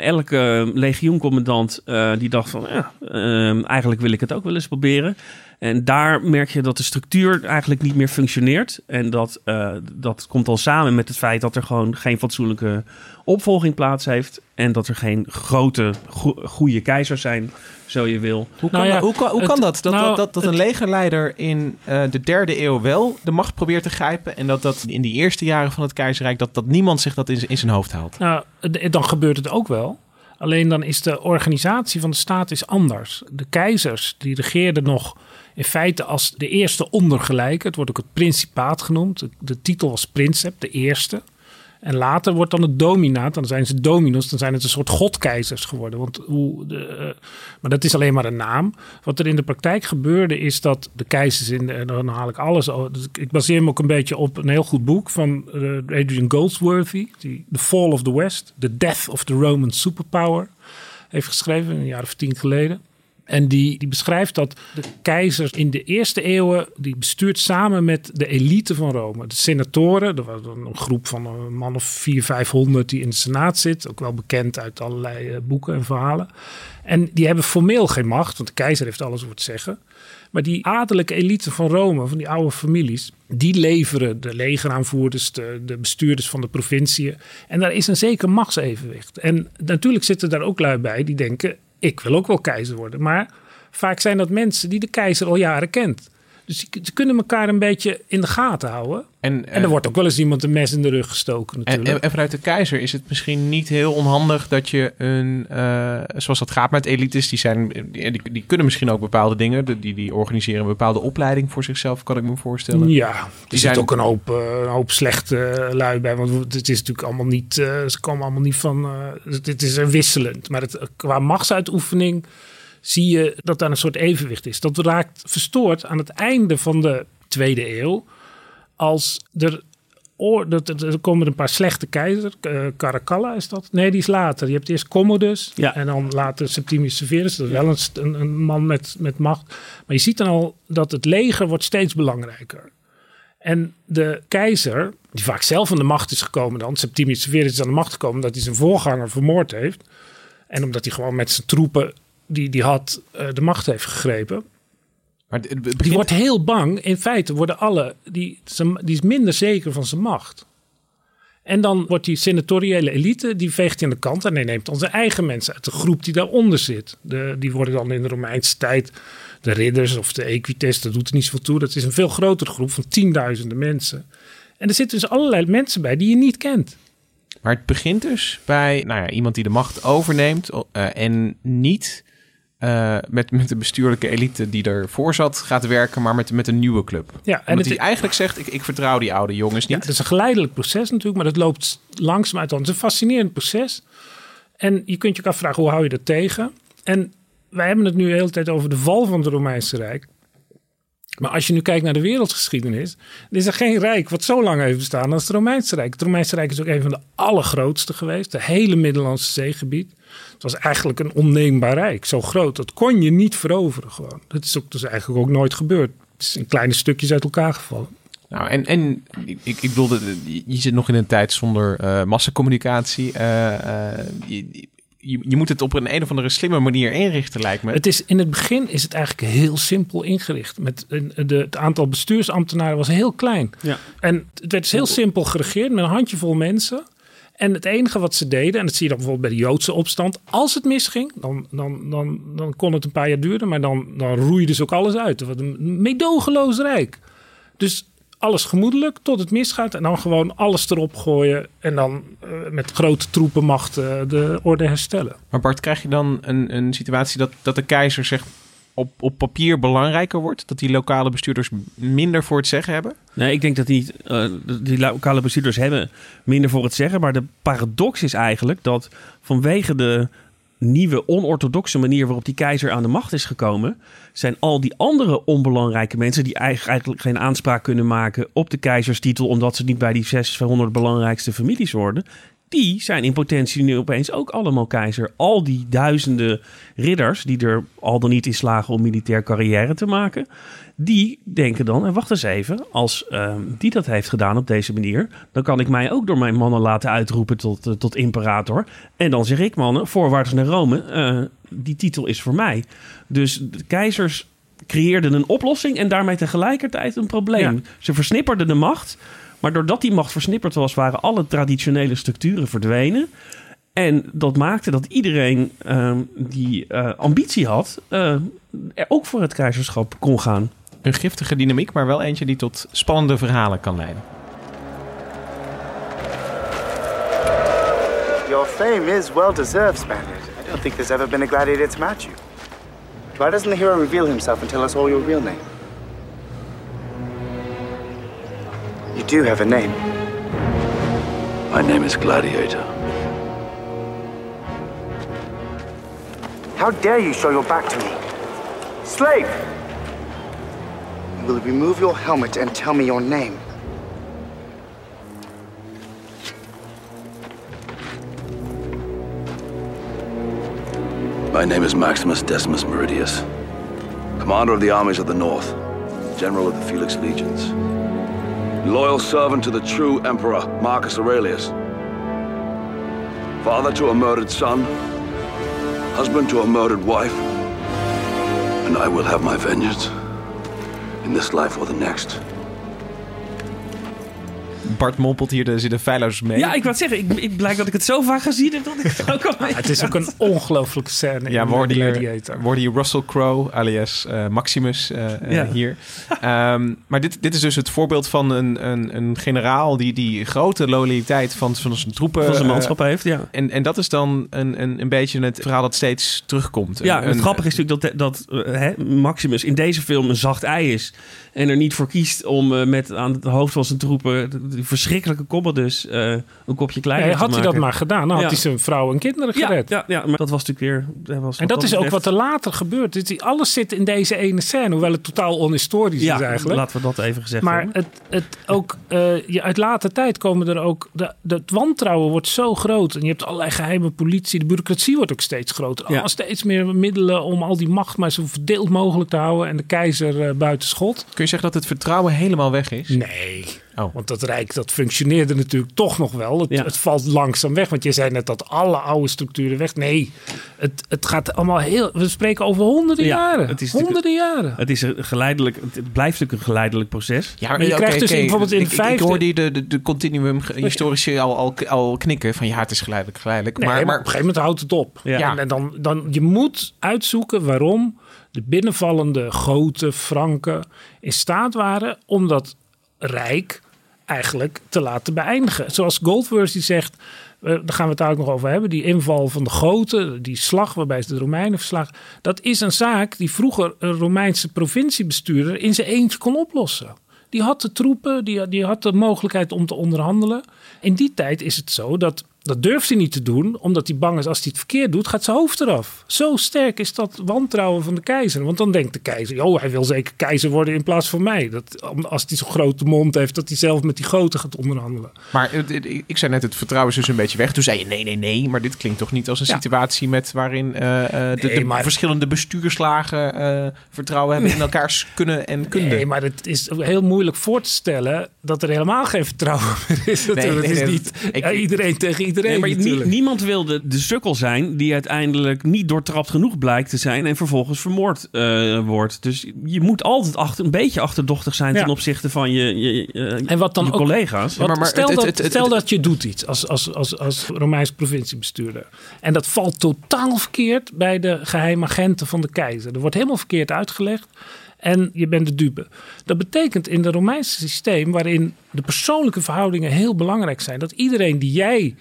Elke legioencommandant die dacht van, ja, eh, eigenlijk wil ik het ook wel eens proberen. En daar merk je dat de structuur eigenlijk niet meer functioneert. En dat, eh, dat komt al samen met het feit dat er gewoon geen fatsoenlijke opvolging plaats heeft. En dat er geen grote, go- goede keizers zijn, zo je wil. Hoe kan, Nou ja, hoe kan, hoe het- kan dat? Dat, nou, dat, dat, dat een legerleider in eh, de derde eeuw wel de macht probeert te grijpen. En dat dat in die eerste jaren van het keizerrijk, dat, dat niemand zich dat in, in zijn hoofd haalt. Nou, dan gebeurt het ook wel. Alleen dan is de organisatie van de staat is anders. De keizers die regeerden nog in feite als de eerste ondergelijke. Het wordt ook het principaat genoemd. De, titel was prinsep, de eerste. En later wordt dan het dominaat. Dan zijn ze dominus. Dan zijn het een soort godkeizers geworden. Want hoe de, eh, maar dat is alleen maar een naam. Wat er in de praktijk gebeurde is dat de keizers in en dan haal ik alles. Dus ik- ik baseer me ook een beetje op een heel goed boek van eh, Adrian Goldsworthy. Die The Fall of the West, The Death of the Roman Superpower heeft geschreven een jaar of tien geleden. En die, die beschrijft dat de keizers in de eerste eeuwen, die bestuurt samen met de elite van Rome. De senatoren, er was een groep van een man of vier, vijfhonderd die in de senaat zit. Ook wel bekend uit allerlei eh, boeken en verhalen. En die hebben formeel geen macht, want de keizer heeft alles voor te zeggen. Maar die adellijke elite van Rome, van die oude families, die leveren de legeraanvoerders, de, de bestuurders van de provinciën. En daar is een zeker machtsevenwicht. En natuurlijk zitten daar ook lui bij die denken, ik wil ook wel keizer worden. Maar vaak zijn dat mensen die de keizer al jaren kent. Dus ze kunnen elkaar een beetje in de gaten houden. En, En er wordt ook wel eens iemand een mes in de rug gestoken En, natuurlijk. en, en vanuit de keizer is het misschien niet heel onhandig dat je een, eh, zoals dat gaat met elites, die, zijn, die, die, die kunnen misschien ook bepaalde dingen, die, die, organiseren een bepaalde opleiding voor zichzelf, kan ik me voorstellen. Ja, er die zit ook een hoop, eh, een hoop slechte eh, lui bij. Want het is natuurlijk allemaal niet, eh, ze komen allemaal niet van, eh, het, is wisselend. Maar het, qua machtsuitoefening zie je dat daar een soort evenwicht is. Dat raakt verstoord aan het einde van de tweede eeuw. Als er, er komen een paar slechte keizers. eh, Caracalla is dat? Nee, die is later. Je hebt eerst Commodus en dan later Septimius Severus. Dat is wel een, een man met, met macht. Maar je ziet dan al dat het leger wordt steeds belangrijker. En de keizer, die vaak zelf aan de macht is gekomen dan, Septimius Severus is aan de macht gekomen omdat hij zijn voorganger vermoord heeft. En omdat hij gewoon met zijn troepen die hij had eh, de macht heeft gegrepen. Maar het- Die wordt heel bang. In feite worden alle, die, die is minder zeker van zijn macht. En dan wordt die senatoriële elite, die veegt aan de kant en neemt zijn eigen mensen uit de groep die daaronder zit. De, die worden dan in de Romeinse tijd de ridders of de equites, dat doet er niet zoveel toe. Dat is een veel grotere groep van tienduizenden mensen. En er zitten dus allerlei mensen bij die je niet kent. Maar het begint dus bij nou ja, iemand die de macht overneemt eh, en niet eh, met, met de bestuurlijke elite die ervoor zat gaat werken, maar met, met een nieuwe club. Ja, en hij eigenlijk zegt, ik, ik vertrouw die oude jongens Ja, niet. het is een geleidelijk proces natuurlijk, maar dat loopt langzaam uit. Het is een fascinerend proces. En je kunt je afvragen, hoe hou je dat tegen? En wij hebben het nu de hele tijd over de val van het Romeinse Rijk. Maar als je nu kijkt naar de wereldgeschiedenis, is er geen rijk wat zo lang heeft bestaan als het Romeinse Rijk. Het Romeinse Rijk is ook een van de allergrootste geweest. De hele Middellandse zeegebied. Het was eigenlijk een onneembaar rijk. Zo groot, dat kon je niet veroveren gewoon. Dat is ook dus eigenlijk ook nooit gebeurd. Het is in kleine stukjes uit elkaar gevallen. Nou, en, en ik, ik bedoel, je zit nog in een tijd zonder eh, massacommunicatie. Eh, eh, je, je, je moet het op een een of andere slimme manier inrichten, lijkt me. Het is, in het begin is het eigenlijk heel simpel ingericht. Met een- de, het aantal bestuursambtenaren was heel klein. Ja. En het werd dus heel simpel geregeerd met een handjevol mensen. En het enige wat ze deden, en dat zie je dan bijvoorbeeld bij de Joodse opstand. Als het misging, dan, dan, dan, dan kon het een paar jaar duren. Maar dan, dan roeide ze ook alles uit. Was een meedogenloos rijk. Dus alles gemoedelijk tot het misgaat. En dan gewoon alles erop gooien. En dan eh, met grote troepenmacht eh, de orde herstellen. Maar Bart, krijg je dan een, een situatie dat, dat de keizer zeg, op, op papier belangrijker wordt? Dat die lokale bestuurders minder voor het zeggen hebben? Nee, ik denk dat die, eh, die lokale bestuurders hebben minder voor het zeggen. Maar de paradox is eigenlijk dat vanwege de nieuwe onorthodoxe manier waarop die keizer aan de macht is gekomen, zijn al die andere onbelangrijke mensen die eigenlijk geen aanspraak kunnen maken op de keizerstitel, omdat ze niet bij die 600 belangrijkste families horen, die zijn in potentie nu opeens ook allemaal keizer. Al die duizenden ridders die er al dan niet in slagen om militair carrière te maken, die denken dan, en wacht eens even, als ehm, die dat heeft gedaan op deze manier, dan kan ik mij ook door mijn mannen laten uitroepen tot, eh, tot imperator. En dan zeg ik, mannen, voorwaarts naar Rome, eh, die titel is voor mij. Dus de keizers creëerden een oplossing en daarmee tegelijkertijd een probleem. Ze versnipperden de macht, maar doordat die macht versnipperd was, waren alle traditionele structuren verdwenen. En dat maakte dat iedereen ehm, die eh, ambitie had, eh, er ook voor het keizerschap kon gaan. Een giftige dynamiek, maar wel eentje die tot spannende verhalen kan leiden. Your fame is well deserved, Spaniard. I don't think there's ever been a gladiator to match you. Why doesn't the hero reveal himself and tell us all your real name? You do have a name. My name is Gladiator. How dare you show your back to me? Slave! You will remove your helmet and tell me your name. My name is Maximus Decimus Meridius, commander of the armies of the North, general of the Felix Legions, loyal servant to the true emperor Marcus Aurelius, father to a murdered son, husband to a murdered wife, and I will have my vengeance in this life or the next. Bart mompelt hier, er zitten feilloos mee. Ja, ik wou zeggen, ik, ik blijk dat ik het zo vaak gezien heb dat ik het ook al. Het is ook een ongelooflijke scène. Ja, hoorden hier, Russell Crowe, alias eh, Maximus, eh, eh, Ja. hier. Ehm, maar dit, dit is dus het voorbeeld van een, een, een generaal die die grote loyaliteit van, van zijn troepen... Van zijn manschap heeft, ja. En, en dat is dan een, een, een beetje het verhaal dat steeds terugkomt. Ja, en het grappige is natuurlijk dat, dat hè, Maximus in deze film een zacht ei is. En er niet voor kiest om eh, met aan het hoofd van zijn troepen de verschrikkelijke Commodus eh een kopje kleiner Nee, te had hij maken. dat maar gedaan, dan had Ja. hij zijn vrouw en kinderen gered. ja, ja, maar dat was natuurlijk weer... dat was En dat is ook wat er later gebeurt. Dus die- alles zit in deze ene scène, hoewel het totaal onhistorisch Ja, is eigenlijk. laten we dat even gezegd Maar hebben. het, het ook, eh, je, uit later tijd komen er ook. De, het wantrouwen wordt zo groot. En je hebt allerlei geheime politie. De bureaucratie wordt ook steeds groter. Allemaal steeds meer middelen om al die macht maar zo verdeeld mogelijk te houden. En de keizer eh, buiten schot. Kun je zeggen dat het vertrouwen helemaal weg is? Nee. Oh. Want dat Rijk dat functioneerde natuurlijk toch nog wel. Het, het valt langzaam weg. Want je zei net dat alle oude structuren weg. Nee, het, het gaat allemaal heel. We spreken over honderden Ja, jaren. het is honderden jaren. Het, is een geleidelijk, het blijft natuurlijk een geleidelijk proces. Ja, Maar je krijgt dus oké. bijvoorbeeld in ik, de ik- Ik vijfde- hoorde hier de, de, de continuum historici al, al, al knikken van ja, het is geleidelijk, geleidelijk. Nee, maar, maar, maar op een gegeven moment houdt het op. Ja. En, en dan, dan, je moet uitzoeken waarom de binnenvallende Goten, Franken in staat waren om dat rijk eigenlijk te laten beëindigen. Zoals Goldworthy zegt, eh, daar gaan we het ook nog over hebben, die inval van de Goten, die slag waarbij ze de Romeinen verslagen, dat is een zaak die vroeger een Romeinse provinciebestuurder in zijn eentje kon oplossen. Die had de troepen, die, die had de mogelijkheid om te onderhandelen. In die tijd is het zo dat dat durft hij niet te doen, omdat hij bang is als hij het verkeerd doet, gaat zijn hoofd eraf. Zo sterk is dat wantrouwen van de keizer. Want dan denkt de keizer, oh, hij wil zeker keizer worden in plaats van mij. Dat, als hij zo'n grote mond heeft, dat hij zelf met die grote gaat onderhandelen. Maar ik zei net, het vertrouwen is dus een beetje weg. Toen zei je nee, nee, nee. Maar dit klinkt toch niet als een Ja. situatie met waarin eh, eh, de, Nee, de maar- verschillende bestuurslagen eh, vertrouwen hebben in elkaars kunnen en kunde. Nee, maar het is heel moeilijk voor te stellen dat er helemaal geen vertrouwen meer is. Nee, is niet ik- iedereen tegen iedereen Nee, maar nie- niemand wilde de sukkel zijn die uiteindelijk niet doortrapt genoeg blijkt te zijn en vervolgens vermoord eh, wordt. Dus je moet altijd achter, een beetje achterdochtig zijn Ja. ten opzichte van je, je, je- En wat dan je ook, collega's. wat- stel dat, stel dat je doet iets als, als, als, als Romeins provinciebestuurder. En dat valt totaal verkeerd bij de geheime agenten van de keizer. Er wordt helemaal verkeerd uitgelegd. En je bent de dupe. Dat betekent in het Romeinse systeem, waarin de persoonlijke verhoudingen heel belangrijk zijn, dat iedereen die jij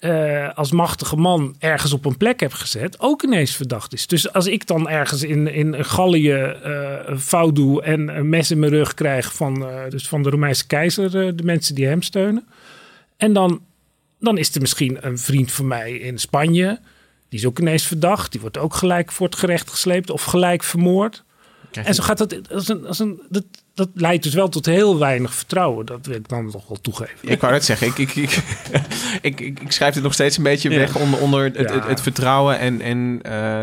eh, als machtige man ergens op een plek hebt gezet, ook ineens verdacht is. Dus als ik dan ergens in, in Gallië eh, een fout doe en een mes in mijn rug krijg van, eh, dus van de Romeinse keizer, eh, de mensen die hem steunen. En dan, dan is er misschien een vriend van mij in Spanje, die is ook ineens verdacht. Die wordt ook gelijk voor het gerecht gesleept of gelijk vermoord. En zo gaat dat, als een, als een, dat, dat leidt dus wel tot heel weinig vertrouwen. Dat wil ik dan nog wel toegeven. Ik wou net zeggen, ik, ik, ik, ik, ik, ik schrijf het nog steeds een beetje Ja. weg onder, onder het, het, Ja. het vertrouwen en... en eh,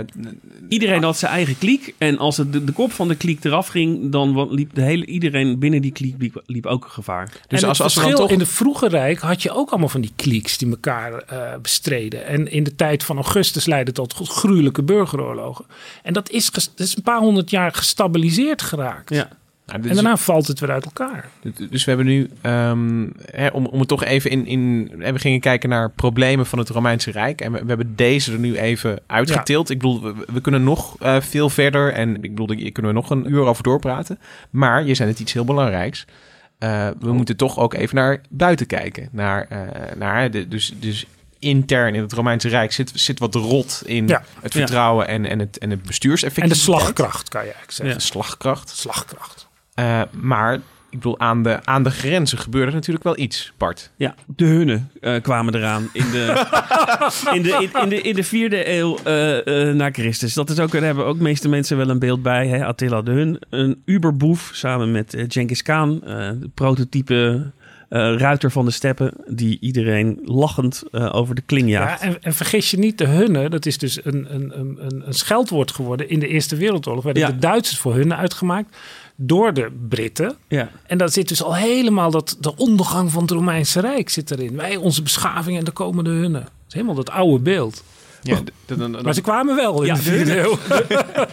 Iedereen had zijn eigen kliek. En als het de, de kop van de kliek eraf ging, dan liep de hele, iedereen binnen die kliek liep, liep ook gevaar. Dus en het verschil in de vroege Rijk had je ook allemaal van die klieks die elkaar eh, bestreden. En in de tijd van Augustus leidde tot gruwelijke burgeroorlogen. En dat is, dat is een paar honderd jaar gestabiliseerd geraakt. Ja. Nou, En is- daarna valt het weer uit elkaar. Dus we hebben nu, ehm, hè, om, om het toch even in, in... We gingen kijken naar problemen van het Romeinse Rijk. En we, we hebben deze er nu even uitgetild. Ik bedoel, we, we kunnen nog eh, veel verder. En ik bedoel, hier kunnen we nog een uur over doorpraten. Maar je zei het iets heel belangrijks. Eh, we moeten toch ook even naar buiten kijken. Naar, eh, naar de, dus, dus intern in het Romeinse Rijk zit, zit wat rot in Ja. het Ja. vertrouwen en, en het, en het bestuurseffectiviteit. En de slagkracht, kan je eigenlijk zeggen. De slagkracht. Slagkracht. Eh, maar ik bedoel, aan de, aan de grenzen gebeurde natuurlijk wel iets, Bart. Ja, de hunnen eh, kwamen eraan in de, in de, in, in de, in de vierde eeuw eh, eh, na Christus. Dat is ook, daar hebben ook de meeste mensen wel een beeld bij. Hè? Attila de Hun, een uberboef samen met Genghis Khan, eh, de prototype eh, ruiter van de steppen, die iedereen lachend eh, over de kling jaagt. Ja, en, en vergis je niet, de hunnen, dat is dus een, een, een, een- een scheldwoord geworden. In de Eerste Wereldoorlog werden Ja. de Duitsers voor hunnen uitgemaakt door de Britten. Ja. En dat zit dus al helemaal, dat, de ondergang van het Romeinse Rijk zit erin. Wij, onze beschaving en de komende hunnen. Dat is helemaal dat oude beeld. Ja, maar ze kwamen wel in Ja, de vierde eeuw.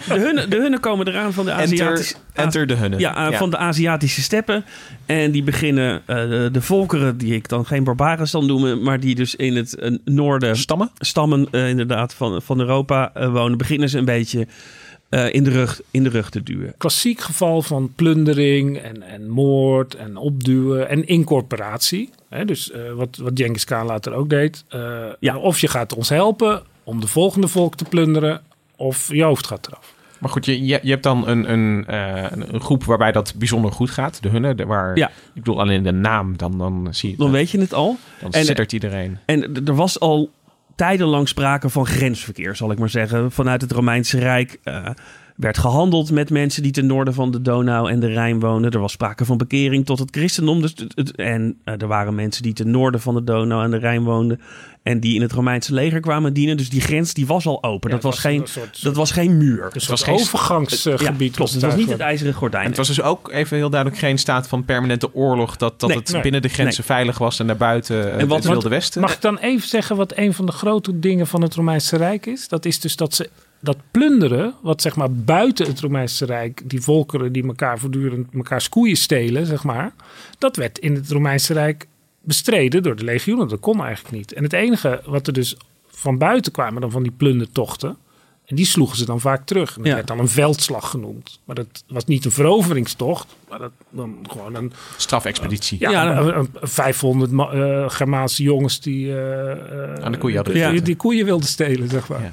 De hunnen, de hunnen komen eraan van de Enter- Aziatische... enter de hunnen. Ja, eh, Ja. van de Aziatische steppen. En die beginnen, eh, de, de volkeren, die ik dan geen barbaren zal noemen... maar die dus in het eh, noorden... Stammen? Stammen, inderdaad, van, van Europa wonen... beginnen ze een beetje eh, in, de rug, in de rug te duwen. Klassiek geval van plundering en, en moord en opduwen en incorporatie. Hè, dus eh, wat, wat Genghis Khan later ook deed. Eh, Of je gaat ons helpen om de volgende volk te plunderen... of je hoofd gaat eraf. Maar goed, je, je, je hebt dan een, een, eh, een, groep waarbij dat bijzonder goed gaat. De hunnen, de- waar, Ja. ik bedoel alleen de naam, dan, dan zie je. Dan weet je het al. Dan En- zittert iedereen. En er was al tijdenlang sprake van grensverkeer, zal ik maar zeggen. Vanuit het Romeinse Rijk eh, werd gehandeld met mensen die ten noorden van de Donau en de Rijn woonden. Er was sprake van bekering tot het christendom. Dus het, het- en eh, er waren mensen die ten noorden van de Donau en de Rijn woonden. En die in het Romeinse leger kwamen dienen. Dus die grens die was al open. dat, was was geen, soort- dat was geen muur. Dus was het geen- overgangsgebied Ja, klopt. Het was niet het ijzeren gordijn. En het was dus ook even heel duidelijk geen staat van permanente oorlog. Dat, dat Nee, het nee, binnen de grenzen veilig was en daarbuiten en wat- het Wilde Westen. Mag ik dan even zeggen wat een van de grote dingen van het Romeinse Rijk is? Dat is dus dat ze dat plunderen, wat zeg maar buiten het Romeinse Rijk, die volkeren die elkaar voortdurend elkaar koeien stelen, zeg maar, dat werd in het Romeinse Rijk bestreden door de legioenen. Dat kon eigenlijk niet. En het enige wat er dus van buiten kwamen dan van die plundertochten, en die sloegen ze dan vaak terug. En dat Ja. werd dan een veldslag genoemd. Maar dat was niet een veroveringstocht, maar dat dan gewoon een Strafexpeditie. ja, Ja, een- een- een 500 ma- eh, Germaanse jongens die, eh, eh, Aan de koeien hadden. die, Ja. die koeien wilden stelen, zeg maar. Ja.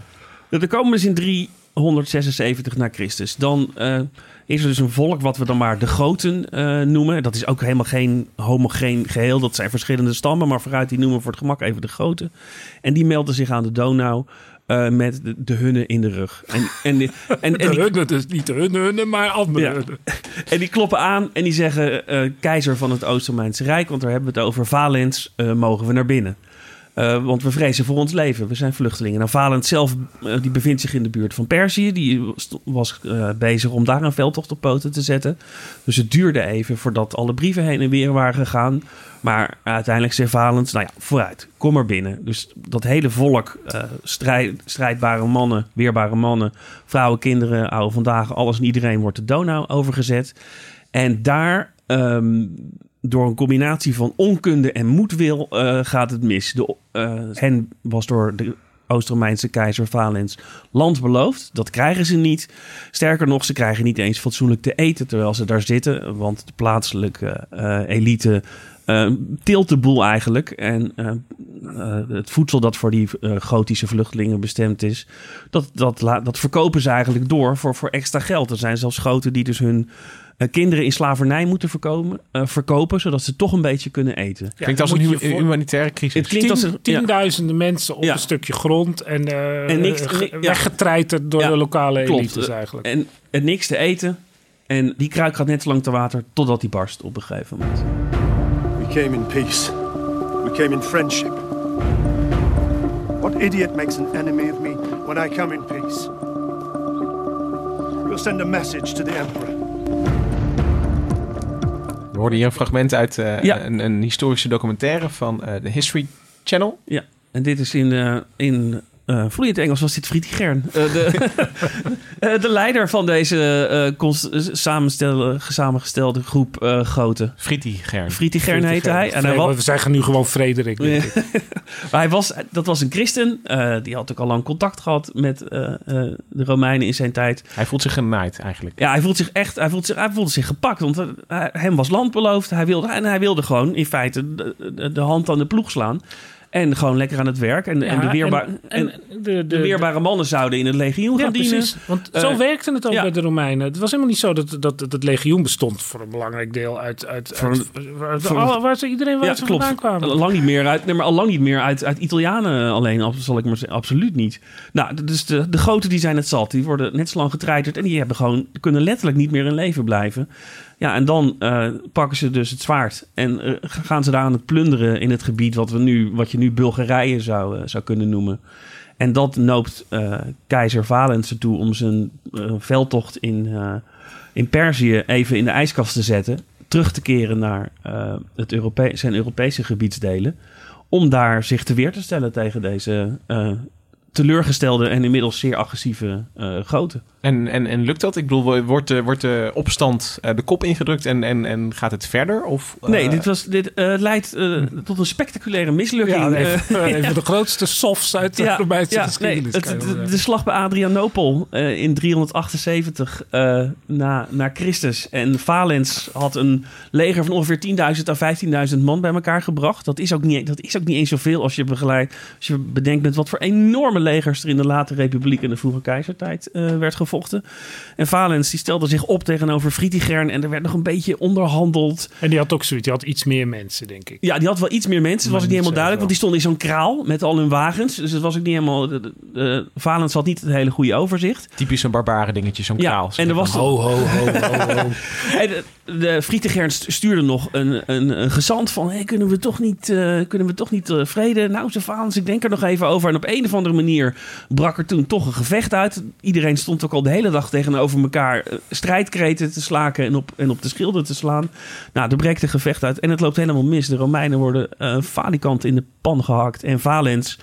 Er komen dus in 176 na Christus. Dan eh, is er dus een volk wat we dan maar de Goten eh, noemen. Dat is ook helemaal geen homogeen geheel. Dat zijn verschillende stammen, maar vooruit die noemen we voor het gemak even de Goten. En die melden zich aan de Donau. eh, met de, de hunnen in de rug. En, en, en, en de die- hunnen, dus niet de hunnen, hunnen, maar andere Ja. hunnen. en die kloppen aan en die zeggen: Keizer van het Oost-Romeinse Rijk, want daar hebben we het over. Valens, mogen we naar binnen? Eh, want we vrezen voor ons leven. We zijn vluchtelingen. Nou, Valens zelf eh, die bevindt zich in de buurt van Perzië. Die was eh, bezig om daar een veldtocht op poten te zetten. Dus het duurde even voordat alle brieven heen en weer waren gegaan. Maar uiteindelijk zei Valens, nou ja, vooruit, kom maar binnen. Dus dat hele volk, strijd, strijdbare mannen, weerbare mannen, vrouwen, kinderen, oude vandaag, alles en iedereen wordt de Donau overgezet. En daar, ehm, door een combinatie van onkunde en moedwil, eh, gaat het mis. De, eh, hen was door de Oost-Romeinse keizer Valens land beloofd. Dat krijgen ze niet. Sterker nog, ze krijgen niet eens fatsoenlijk te eten terwijl ze daar zitten. Want de plaatselijke eh, elite tilt de boel eigenlijk. En het voedsel dat voor die gotische vluchtelingen bestemd is, dat, dat, dat verkopen ze eigenlijk door voor, voor extra geld. Er zijn zelfs goten die dus hun kinderen in slavernij moeten verkopen, eh, verkopen, zodat ze toch een beetje kunnen eten. Klinkt als een hu- voor- humanitaire crisis. Het klinkt als een- Tien- tienduizenden mensen op Ja. een stukje grond en, eh En niks- ge- ni- ja. weggetreiterd door Ja, de lokale klopt. elites eigenlijk. En, en niks te eten. En die kruik gaat net zo lang te water totdat die barst op een gegeven moment. We came in peace. We came in friendship. What idiot makes an enemy of me when I come in peace? We'll send a message to the Emperor. We hoorden hier een fragment uit eh, Ja. een, een historische documentaire van eh, de History Channel. Ja, en dit is in, eh, in eh vloeiend Engels was dit Friedrich Gern. Eh, de, eh, de leider van deze samengestelde groep goten. Friedrich Gern. Friedrich Gern heette hij. En hij was, we zeggen nu gewoon Frederik. denk ik. maar hij was, dat was een christen. die had ook al lang contact gehad met de Romeinen in zijn tijd. Hij voelt zich genaaid eigenlijk. Ja, hij voelt zich echt, hij voelt zich, hij voelde zich gepakt. Want hem was land beloofd. Hij wilde, en hij wilde gewoon in feite de, de, de hand aan de ploeg slaan. En gewoon lekker aan het werk. En, en, de, weerba- en- de- de- de weerbare mannen zouden in het legioen gaan dienen. precies. Want zo Eh, werkte het ook bij de Romeinen. Het was helemaal niet zo dat, dat, dat het legioen bestond voor een belangrijk deel uit, uit, Voor uit- een- waar, voor- alle- waar ze iedereen waar ja, ze klopt. vandaan kwamen. Lang niet meer uit, nee, maar al lang niet meer uit, uit Italianen alleen, zal ik maar zeggen. Absoluut niet. Nou, dus de, de goten die zijn het zat. Die worden net zo lang getreiterd en die hebben gewoon, kunnen letterlijk niet meer in leven blijven. Ja, en dan eh, pakken ze dus het zwaard en eh, gaan ze daar aan het plunderen in het gebied wat, we nu, wat je nu Bulgarije zou, eh, zou kunnen noemen. En dat noopt keizer Valens ertoe om zijn veldtocht in, in Perzië even in de ijskast te zetten. Terug te keren naar het Europe zijn Europese gebiedsdelen. Om daar zich te weer te stellen tegen deze teleurgestelde en inmiddels zeer agressieve goten. En, en, en lukt dat? Ik bedoel, wordt de, wordt de opstand eh, de kop ingedrukt en, en, en gaat het verder? Of, eh, Nee, dit, was, dit eh, leidt tot een spectaculaire mislukking. Ja, even, Eh, even de grootste softs uit de Romeinse ja, geschiedenis. nee, het- de, slag bij Adrianopel eh, in 378 eh, na, na Christus. En Valens had een leger van ongeveer 10.000 à 15.000 man bij elkaar gebracht. Dat is ook niet, dat is ook niet eens zoveel als je, begeleid, als je bedenkt met wat voor enorme legers er in de late republiek en de vroege keizertijd eh, werd gevochten. En Valens die stelde zich op tegenover Fritigern en er werd nog een beetje onderhandeld. En die had ook zoiets. Die had iets meer mensen, denk ik. Ja, die had wel iets meer mensen. Dat was ook niet helemaal duidelijk. Want die stonden in zo'n kraal met al hun wagens. Dus het was ook niet helemaal... De, de, de- Valens had niet het hele goede overzicht. Typisch een barbaren dingetje, zo'n Ja, kraal. en er was... Ho, ho, ho, ho, ho. En de, de Frietigern stuurde nog een, een, een gezant van... Hey, kunnen we toch niet, eh, kunnen we toch niet eh, vrede? Nou, ze Valens, ik denk er nog even over. En op een of andere manier brak er toen toch een gevecht uit. Iedereen stond ook al de hele dag tegenover elkaar... eh, strijdkreten te slaken en op, en op de schilden te slaan. Nou, er breekt een gevecht uit en het loopt helemaal mis. De Romeinen worden eh falikant in de pan gehakt. En Valens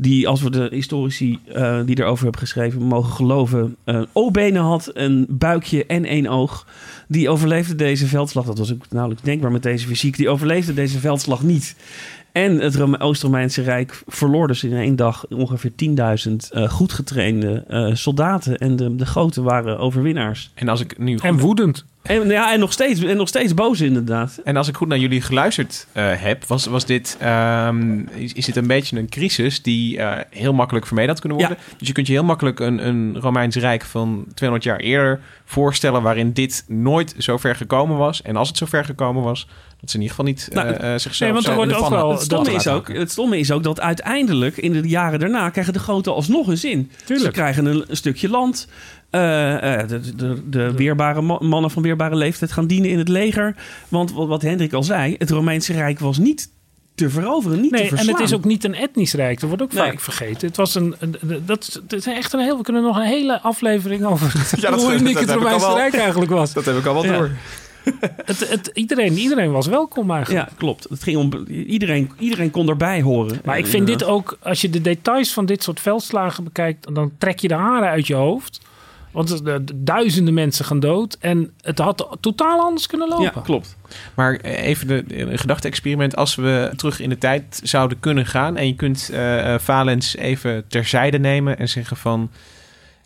die, als we de historici eh, die erover hebben geschreven mogen geloven, eh O-benen had, een buikje en één oog. Die overleefde deze veldslag. Dat was ook nauwelijks denkbaar met deze fysiek. Die overleefde deze veldslag niet. En het Rome- Oost-Romeinse Rijk verloor dus in één dag ongeveer 10.000 eh, goed getrainde eh, soldaten. En de, de groten waren overwinnaars. En als ik nu En woedend. En, ja, en, nog steeds, en nog steeds boos inderdaad. En als ik goed naar jullie geluisterd eh, heb, was, was dit, ehm, is, is dit een beetje een crisis die eh, heel makkelijk vermeden had kunnen worden. Dus je kunt je heel makkelijk een, een Romeins Rijk van 200 jaar eerder voorstellen waarin dit nooit zo ver gekomen was. En als het zo ver gekomen was, dat ze in ieder geval niet Nou, eh, eh, zichzelf nee, want er wordt ook wel- Het stomme, is ook, het stomme is ook dat uiteindelijk in de jaren daarna krijgen de groten alsnog een zin. Ze krijgen een, een stukje land. Eh, eh, de, de, de weerbare ma- mannen van weerbare leeftijd gaan dienen in het leger. Want wat, wat Hendrik al zei, het Romeinse Rijk was niet te veroveren, niet te Nee, en verslaan. het is ook niet een etnisch rijk. Dat wordt ook Nee. vaak vergeten. Het was een, dat, dat is echt een heel. We kunnen nog een hele aflevering over Ja, dat- hoe uniek dat het Romeinse Rijk eigenlijk was. Dat heb ik al wel Ja. door. Het, het, iedereen, iedereen was welkom eigenlijk. Ja, klopt. Het ging om, iedereen, iedereen kon erbij horen. Maar ik vind dit ook, als je de details van dit soort veldslagen bekijkt, dan trek je de haren uit je hoofd. Want de, de duizenden mensen gaan dood. En het had totaal anders kunnen lopen. Ja, klopt. Maar even de, een gedachte-experiment. Als we terug in de tijd zouden kunnen gaan... en je kunt eh eh, Valens even terzijde nemen en zeggen van...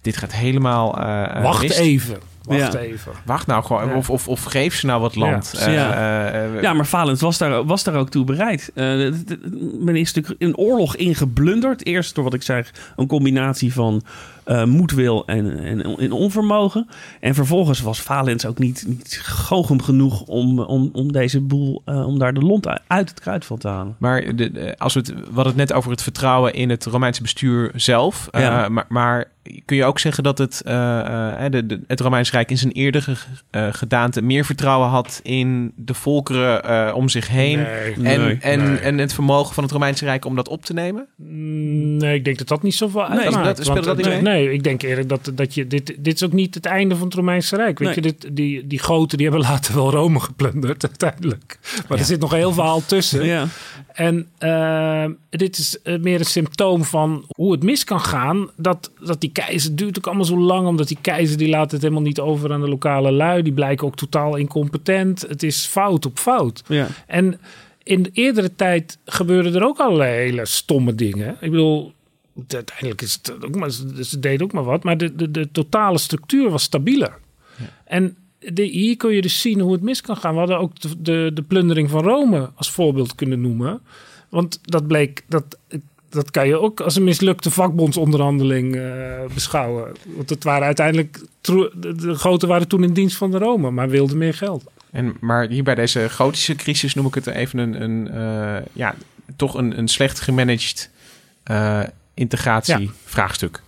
dit gaat helemaal eh, Wacht mist. even. Wacht Ja. even. Wacht nou gewoon. Ja. Of, of, of geef ze nou wat land. Ja. Eh, Ja. eh, eh, Ja, maar Valens was daar, was daar ook toe bereid. Eh, de- men is natuurlijk een oorlog ingeblunderd. Eerst door wat ik zeg, een combinatie van eh, moedwil en, en, en onvermogen. En vervolgens was Valens ook niet, niet goochem genoeg om, om, om deze boel, eh, om daar de lont uit- uit het kruidvat te halen. Maar de, als we het, we hadden het net over het vertrouwen in het Romeinse bestuur zelf. Eh, maar, maar kun je ook zeggen dat het, eh, eh, de, de, het Romeins Rijk in zijn eerdere eh, gedaante meer vertrouwen had in de volkeren eh, om zich heen. Nee. en, Nee. en, Nee. en het vermogen van het Romeinse Rijk om dat op te nemen? Mm, Nee, ik denk dat dat niet zoveel uitmaakt. dat- speelde dat niet nee, mee? Nee, ik denk eerlijk dat, dat je... Dit, dit is ook niet het einde van het Romeinse Rijk. Weet Nee. je, dit, die, die goten die hebben later wel Rome geplunderd uiteindelijk. Maar er zit nog heel verhaal tussen. Ja. En eh, dit is eh, meer een symptoom van hoe het mis kan gaan. Dat, dat die keizer duurt ook allemaal zo lang. Omdat die keizer die laat het helemaal niet over aan de lokale lui. Die blijken ook totaal incompetent. Het is fout op fout. Ja. En in de eerdere tijd gebeurden er ook allerlei hele stomme dingen. Ik bedoel, uiteindelijk is het ook maar, ze deden ook maar wat. Maar de, de, de totale structuur was stabieler. En de, hier kun je dus zien hoe het mis kan gaan. We hadden ook de, de, de plundering van Rome als voorbeeld kunnen noemen. Want dat bleek, dat, dat kan je ook als een mislukte vakbondsonderhandeling eh, beschouwen. Want het waren uiteindelijk, de, de groten waren toen in dienst van de Rome, maar wilden meer geld. En, maar hier bij deze gotische crisis noem ik het even een, een eh, ja, toch een, een slecht gemanaged eh integratievraagstuk.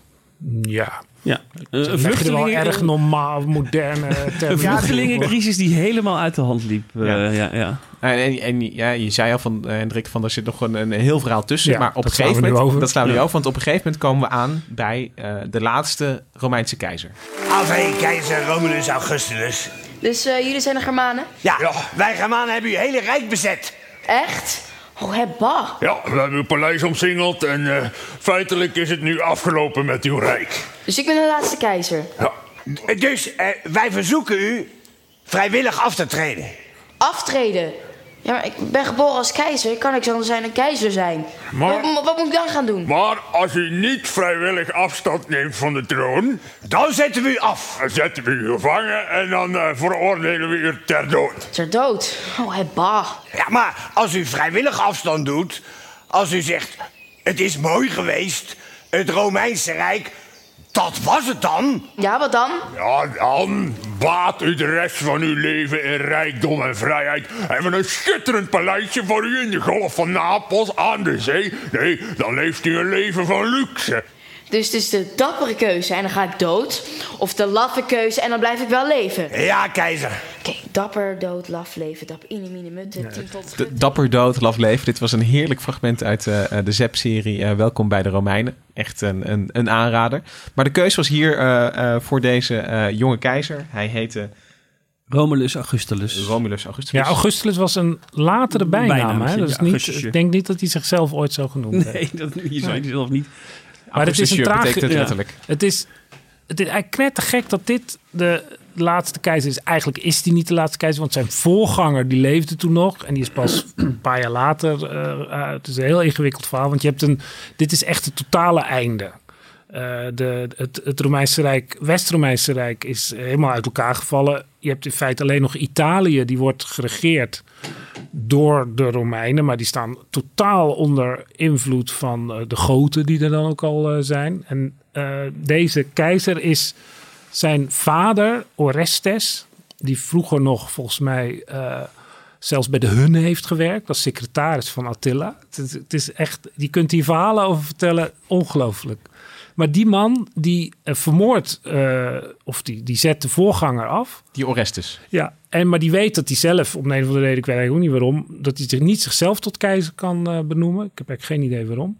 Ja. Ja, Een een vluchtelingen, erg normaal, moderne een vluchtelingencrisis die helemaal uit de hand liep. eh, Ja. ja. Ja, En, en, en ja, je zei al van eh, Hendrik, van er zit nog een, een heel verhaal tussen. Ja, maar op dat een slaan gegeven moment, over. dat slaan we nu Ja. over, want op een gegeven moment komen we aan bij eh, de laatste Romeinse keizer. Enfin, keizer Romulus Augustulus. Dus eh, jullie zijn de Germanen? Ja, wij Germanen hebben uw hele rijk bezet. Echt? Oh, hè, bah. Ja, we hebben uw paleis omsingeld en eh, feitelijk is het nu afgelopen met uw rijk. Dus ik ben de laatste keizer. Dus eh, wij verzoeken u vrijwillig af te treden. Aftreden. Ja, maar ik ben geboren als keizer. Kan ik zo zijn een keizer zijn? Maar- Wat, wat moet ik dan gaan doen? Maar als u niet vrijwillig afstand neemt van de troon... Dan zetten we u af. Dan zetten we u gevangen en dan eh, veroordelen we u ter dood. Ter dood. Oh, bah. Ja, maar als u vrijwillig afstand doet... als u zegt, het is mooi geweest... het Romeinse Rijk, dat was het dan. Ja, wat dan? Ja, dan baat u de rest van uw leven in rijkdom en vrijheid. Hebben we een schitterend paleisje voor u in de golf van Napels aan de zee. Nee, dan leeft u een leven van luxe. Dus het is de dappere keuze en dan ga ik dood. Of de laffe keuze en dan blijf ik wel leven. Ja, keizer. Oké, dapper, dood, laf, leven, dap, in, mine, mutte, tien tot De, Dapper dood, laf leven. Dit was een heerlijk fragment uit eh, eh, de ZEP-serie eh, Welkom bij de Romeinen. Echt een, een, een aanrader. Maar de keus was hier eh, eh, voor deze eh, jonge keizer. Hij heette Romulus Augustulus. Romulus Augustulus. Ja, Augustulus was een latere bijnaam. Bijnaam, hè? ja, Dus niet, Augustusje. ik denk niet dat hij zichzelf ooit zo genoemd heeft. Nee, dat, je zou je zelf niet... Maar het is een traag... het ja. letterlijk. Het is, het is eigenlijk knettergek dat dit de, de laatste keizer is. Eigenlijk is die niet de laatste keizer, want zijn voorganger die leefde toen nog. En die is pas een paar jaar later. eh, eh, het is een heel ingewikkeld verhaal, want je hebt een. Dit is echt het totale einde. Eh, de, het, het Romeinse Rijk, West-Romeinse Rijk, is helemaal uit elkaar gevallen. Je hebt in feite alleen nog Italië, die wordt geregeerd door de Romeinen, maar die staan totaal onder invloed van eh, de Goten, die er dan ook al eh, zijn. En deze keizer is zijn vader, Orestes, die vroeger nog volgens mij zelfs bij de Hunnen heeft gewerkt, als secretaris van Attila. Het is, het is echt, je kunt hier verhalen over vertellen, ongelooflijk. Maar die man die eh, vermoordt, eh, of die, die zet de voorganger af. Die Orestes. Ja, en, maar die weet dat hij zelf, om een of andere reden, ik weet eigenlijk ook niet waarom, dat hij zich niet zichzelf tot keizer kan eh, benoemen. Ik heb eigenlijk geen idee waarom.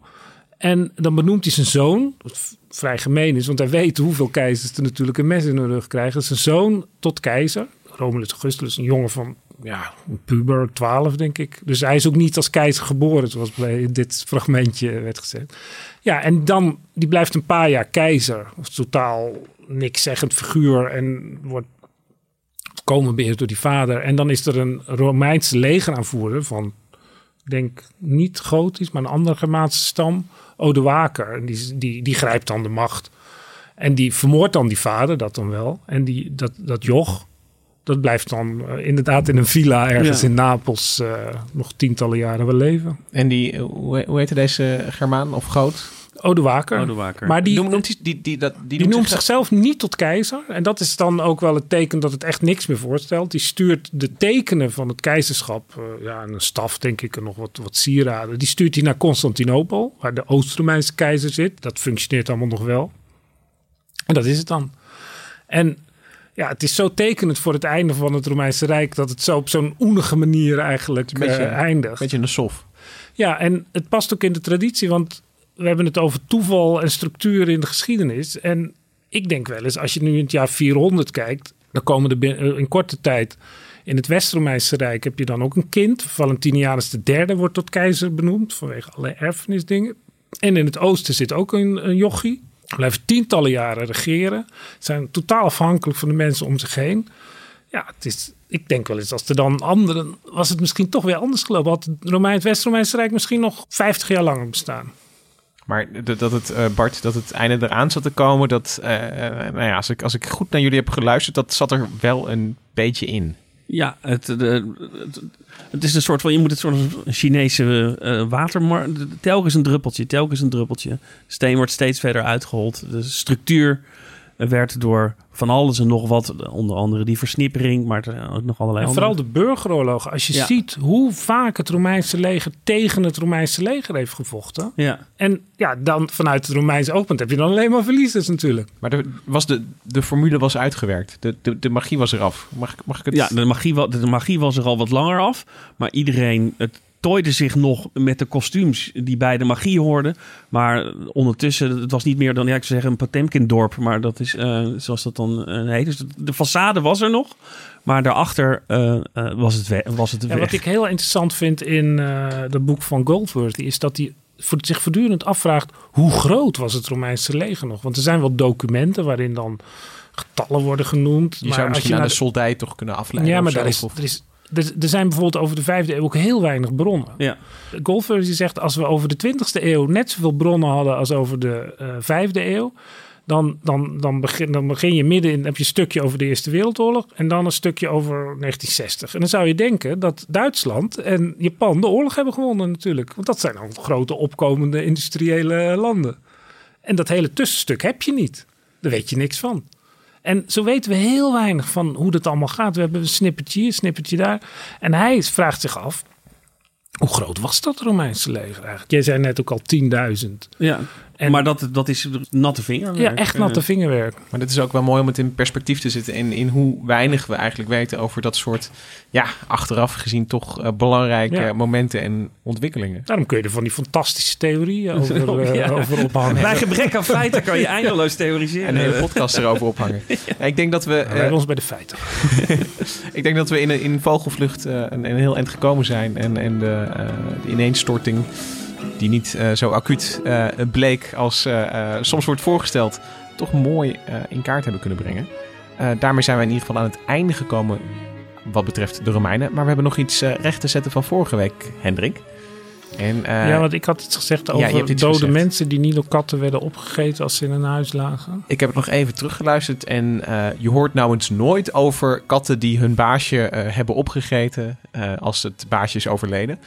En dan benoemt hij zijn zoon, wat vrij gemeen is, want hij weet hoeveel keizers er natuurlijk een mes in hun rug krijgen. Zijn zoon tot keizer, Romulus Augustus, een jongen van ja, een puber, 12 denk ik. Dus hij is ook niet als keizer geboren, zoals bij dit fragmentje werd gezegd. Ja, en dan, die blijft een paar jaar keizer. Of totaal niks zeggend figuur en wordt komen beheerd door die vader. En dan is er een Romeinse legeraanvoerder van, denk niet Gotisch, maar een andere Germaanse stam, Odoaker. En die, die, die grijpt dan de macht. En die vermoordt dan die vader, dat dan wel. En die, dat, dat joch, dat blijft dan eh, inderdaad in een villa ergens Ja. in Napels eh, nog tientallen jaren wel leven. En die, eh, hoe, hoe heette deze Germaan of Goot? Odoaker. Odoaker. Maar die, Noem- noemt hij- die, die, dat, die, noemt zichzelf niet tot keizer. En dat is dan ook wel het teken dat het echt niks meer voorstelt. Die stuurt de tekenen van het keizerschap, eh, ja, en een staf denk ik, en nog wat, wat sieraden. Die stuurt hij naar Constantinopel, waar de Oost-Romeinse keizer zit. Dat functioneert allemaal nog wel. En dat is het dan. En ja, het is zo tekenend voor het einde van het Romeinse Rijk... dat het zo op zo'n oenige manier eigenlijk Een beetje, eh, eindigt. Beetje een sof. Ja, en het past ook in de traditie, want we hebben het over toeval en structuur in de geschiedenis. En ik denk wel eens, als je nu in het jaar 400 kijkt, dan komen er bin- eh, in korte tijd in het West-Romeinse Rijk heb je dan ook een kind. Valentinianus III wordt tot keizer benoemd vanwege alle erfenisdingen. En in het oosten zit ook een, een jochie. Blijven tientallen jaren regeren. Zijn totaal afhankelijk van de mensen om zich heen. Ja, het is, ik denk wel eens als er dan anderen... was het misschien toch weer anders gelopen. Had het Romein, het West-Romeinse Rijk misschien nog 50 jaar langer bestaan. Maar dat het, eh, Bart, dat het einde eraan zat te komen, dat, eh, eh, nou ja, als ik, als ik goed naar jullie heb geluisterd, dat zat er wel een beetje in. Ja, het, het, is een soort van, je moet het soort van Chinese eh water, maar telkens een druppeltje, telkens een druppeltje. Steen wordt steeds verder uitgehold. De structuur werd door van alles en nog wat, onder andere die versnippering, maar er ook nog allerlei En andere. vooral de burgeroorlogen. Als je Ja. ziet hoe vaak het Romeinse leger tegen het Romeinse leger heeft gevochten. Ja. En ja, dan vanuit het Romeinse oogpunt heb je dan alleen maar verliezers natuurlijk. Maar de, was de, de formule was uitgewerkt. De, de, de magie was eraf. Mag, ik- mag ik het? Ja, de magie, de magie was er al wat langer af. Maar iedereen het tooide zich nog met de kostuums die bij de magie hoorden. Maar ondertussen, het was niet meer dan, ja, ik zou zeggen, een Potemkin-dorp. Maar dat is, eh, zoals dat dan eh, heet. Dus de façade was er nog. Maar daarachter eh, eh, was het, we- was het Ja, weg. wat ik heel interessant vind in eh het boek van Goldworthy is dat hij voor- zich voortdurend afvraagt hoe groot was het Romeinse leger nog? Want er zijn wel documenten waarin dan getallen worden genoemd. Je maar zou als misschien aan naar de soldij toch kunnen afleiden. Ja, maar daar is, of- er, is, er, er zijn bijvoorbeeld over de vijfde eeuw ook heel weinig bronnen. Ja. Goldworthy zegt als we over de twintigste eeuw net zoveel bronnen hadden als over de eh, vijfde eeuw. Dan, dan, dan, begin, dan begin je midden in, heb je een stukje over de Eerste Wereldoorlog en dan een stukje over 1960. En dan zou je denken dat Duitsland en Japan de oorlog hebben gewonnen natuurlijk. Want dat zijn al grote opkomende industriële landen. En dat hele tussenstuk heb je niet. Daar weet je niks van. En zo weten we heel weinig van hoe dat allemaal gaat. We hebben een snippertje hier, een snippertje daar. En hij vraagt zich af, hoe groot was dat Romeinse leger eigenlijk? Jij zei net ook al 10.000. Ja, maar dat, dat is natte vingerwerk. Ja, echt natte vingerwerk. Maar dit is ook wel mooi om het in perspectief te zetten. En in hoe weinig we eigenlijk weten over dat soort, ja, achteraf gezien toch eh, belangrijke Ja. momenten en ontwikkelingen. Daarom kun je er van die fantastische theorieën over, Oh, eh, ja. over ophangen. Bij gebrek aan feiten kan je eindeloos theoriseren. En een hele podcast erover ophangen. Ja, ik denk dat we. Eh, ons bij de feiten. ik denk dat we in, een- in vogelvlucht eh, een, een heel eind gekomen zijn. En, en de, eh, de ineenstorting, die niet eh, zo acuut eh, bleek als eh, soms wordt voorgesteld, toch mooi in kaart hebben kunnen brengen. Daarmee zijn we in ieder geval aan het einde gekomen wat betreft de Romeinen. Maar we hebben nog iets recht te zetten van vorige week, Hendrik. En, ja, want ik had iets gezegd ja, over iets dode gezegd. mensen die niet door katten werden opgegeten als ze in een huis lagen. Ik heb het nog even teruggeluisterd en je hoort nou eens nooit over katten die hun baasje hebben opgegeten als het baasje is overleden.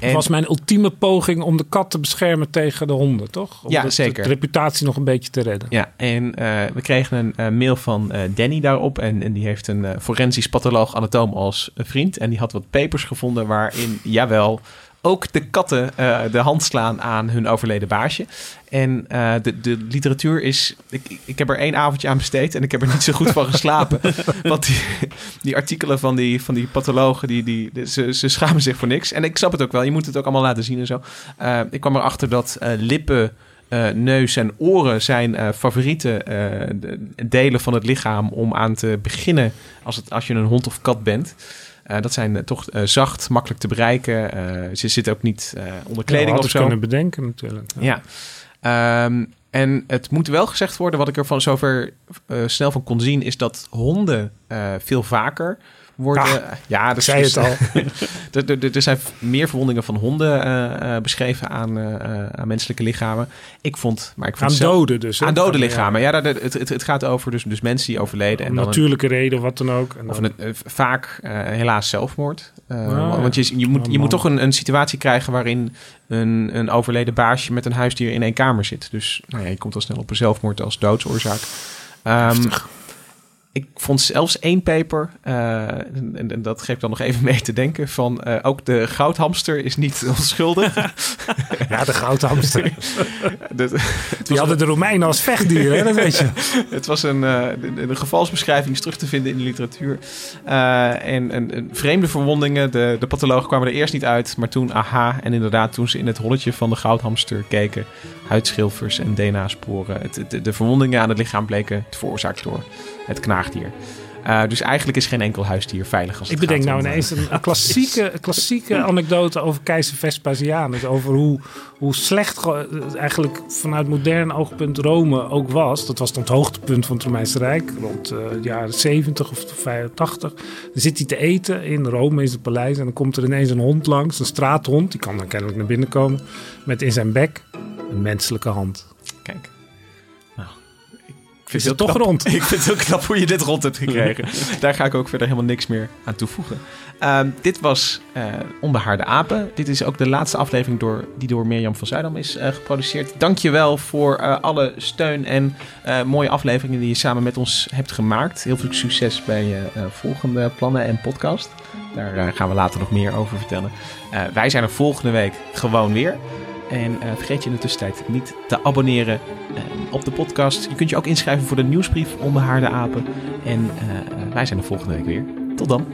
Het was mijn ultieme poging om de kat te beschermen tegen de honden, toch? Om Ja, de- zeker. De reputatie nog een beetje te redden. Ja, en eh, we kregen een eh, mail van eh, Danny daarop. En, en die heeft een forensisch patholoog anatoom als vriend. En die had wat papers gevonden waarin, jawel, ook de katten de hand slaan aan hun overleden baasje. En eh, de, de literatuur is... Ik, ik heb er één avondje aan besteed en ik heb er niet zo goed van geslapen. Want die, die artikelen van die, van die pathologen, die, die, ze, ze schamen zich voor niks. En ik snap het ook wel, je moet het ook allemaal laten zien en zo. Eh, ik kwam erachter dat eh, lippen... eh, neus en oren zijn eh, favoriete eh, de- delen van het lichaam om aan te beginnen als, het, als je een hond of kat bent. Eh, dat zijn toch zacht, makkelijk te bereiken. Eh, ze zitten ook niet eh, onder kleding Ja, of zo. kunnen bedenken natuurlijk. Ja. Ehm, en het moet wel gezegd worden, wat ik er van zover eh, snel van kon zien, is dat honden eh, veel vaker worden. Ah, ja, ik dus, zei het al. er, zijn meer verwondingen van honden eh, beschreven aan, aan menselijke lichamen. Ik vond, maar ik vond Aan zelf- doden dus, hè? Aan dode lichamen. Ja, dat- het, het, het gaat over dus, dus mensen die overleden. Om en dan een- natuurlijke reden, wat dan ook. En of een, vaak helaas zelfmoord. Ah, want je, je, moet, Oh, je moet toch een, een situatie krijgen waarin een, een overleden baasje met een huisdier in één kamer zit. Dus nou ja, je komt al snel op een zelfmoord als doodsoorzaak. Ehm, ik vond zelfs één paper, eh, en, en dat geeft dan nog even mee te denken, van eh, ook de goudhamster is niet onschuldig. Ja, de goudhamster. Dat- Die hadden de Romeinen als vechtdieren, hè? dat weet je. het was een, eh, de, de gevalsbeschrijving is terug te vinden in de literatuur. En, en, en vreemde verwondingen. De, de pathologen kwamen er eerst niet uit, maar toen, aha. En inderdaad, toen ze in het holletje van de goudhamster keken, huidschilfers en DNA-sporen. De verwondingen aan het lichaam bleken veroorzaakt door het knaagdier. Eh, dus eigenlijk is geen enkel huisdier veilig als het Ik bedenk nou om, eh, ineens een, een klassieke, klassieke anekdote over keizer Vespasianus. Over hoe, hoe slecht ge- eigenlijk vanuit modern oogpunt Rome ook was. Dat was dan het hoogtepunt van het Romeinse Rijk. Rond eh, de jaren 70 of 85. Dan zit hij te eten in Rome, in zijn paleis. En dan komt er ineens een hond langs. Een straathond. Die kan dan kennelijk naar binnen komen. Met in zijn bek een menselijke hand. Is heel het toch knap. rond? Ik vind het ook knap hoe je dit rond hebt gekregen. Daar ga ik ook verder helemaal niks meer aan toevoegen. Ehm, dit was eh Onbehaarde Apen. Dit is ook de laatste aflevering door, die door Mirjam van Zuidam is eh, geproduceerd. Dank je wel voor eh, alle steun en mooie afleveringen die je samen met ons hebt gemaakt. Heel veel succes bij je volgende plannen en podcast. Daar gaan we later nog meer over vertellen. Wij zijn er volgende week gewoon weer. En eh, vergeet je in de tussentijd niet te abonneren eh, op de podcast. Je kunt je ook inschrijven voor de nieuwsbrief Onbehaarde Apen. En eh, wij zijn er volgende week weer. Tot dan.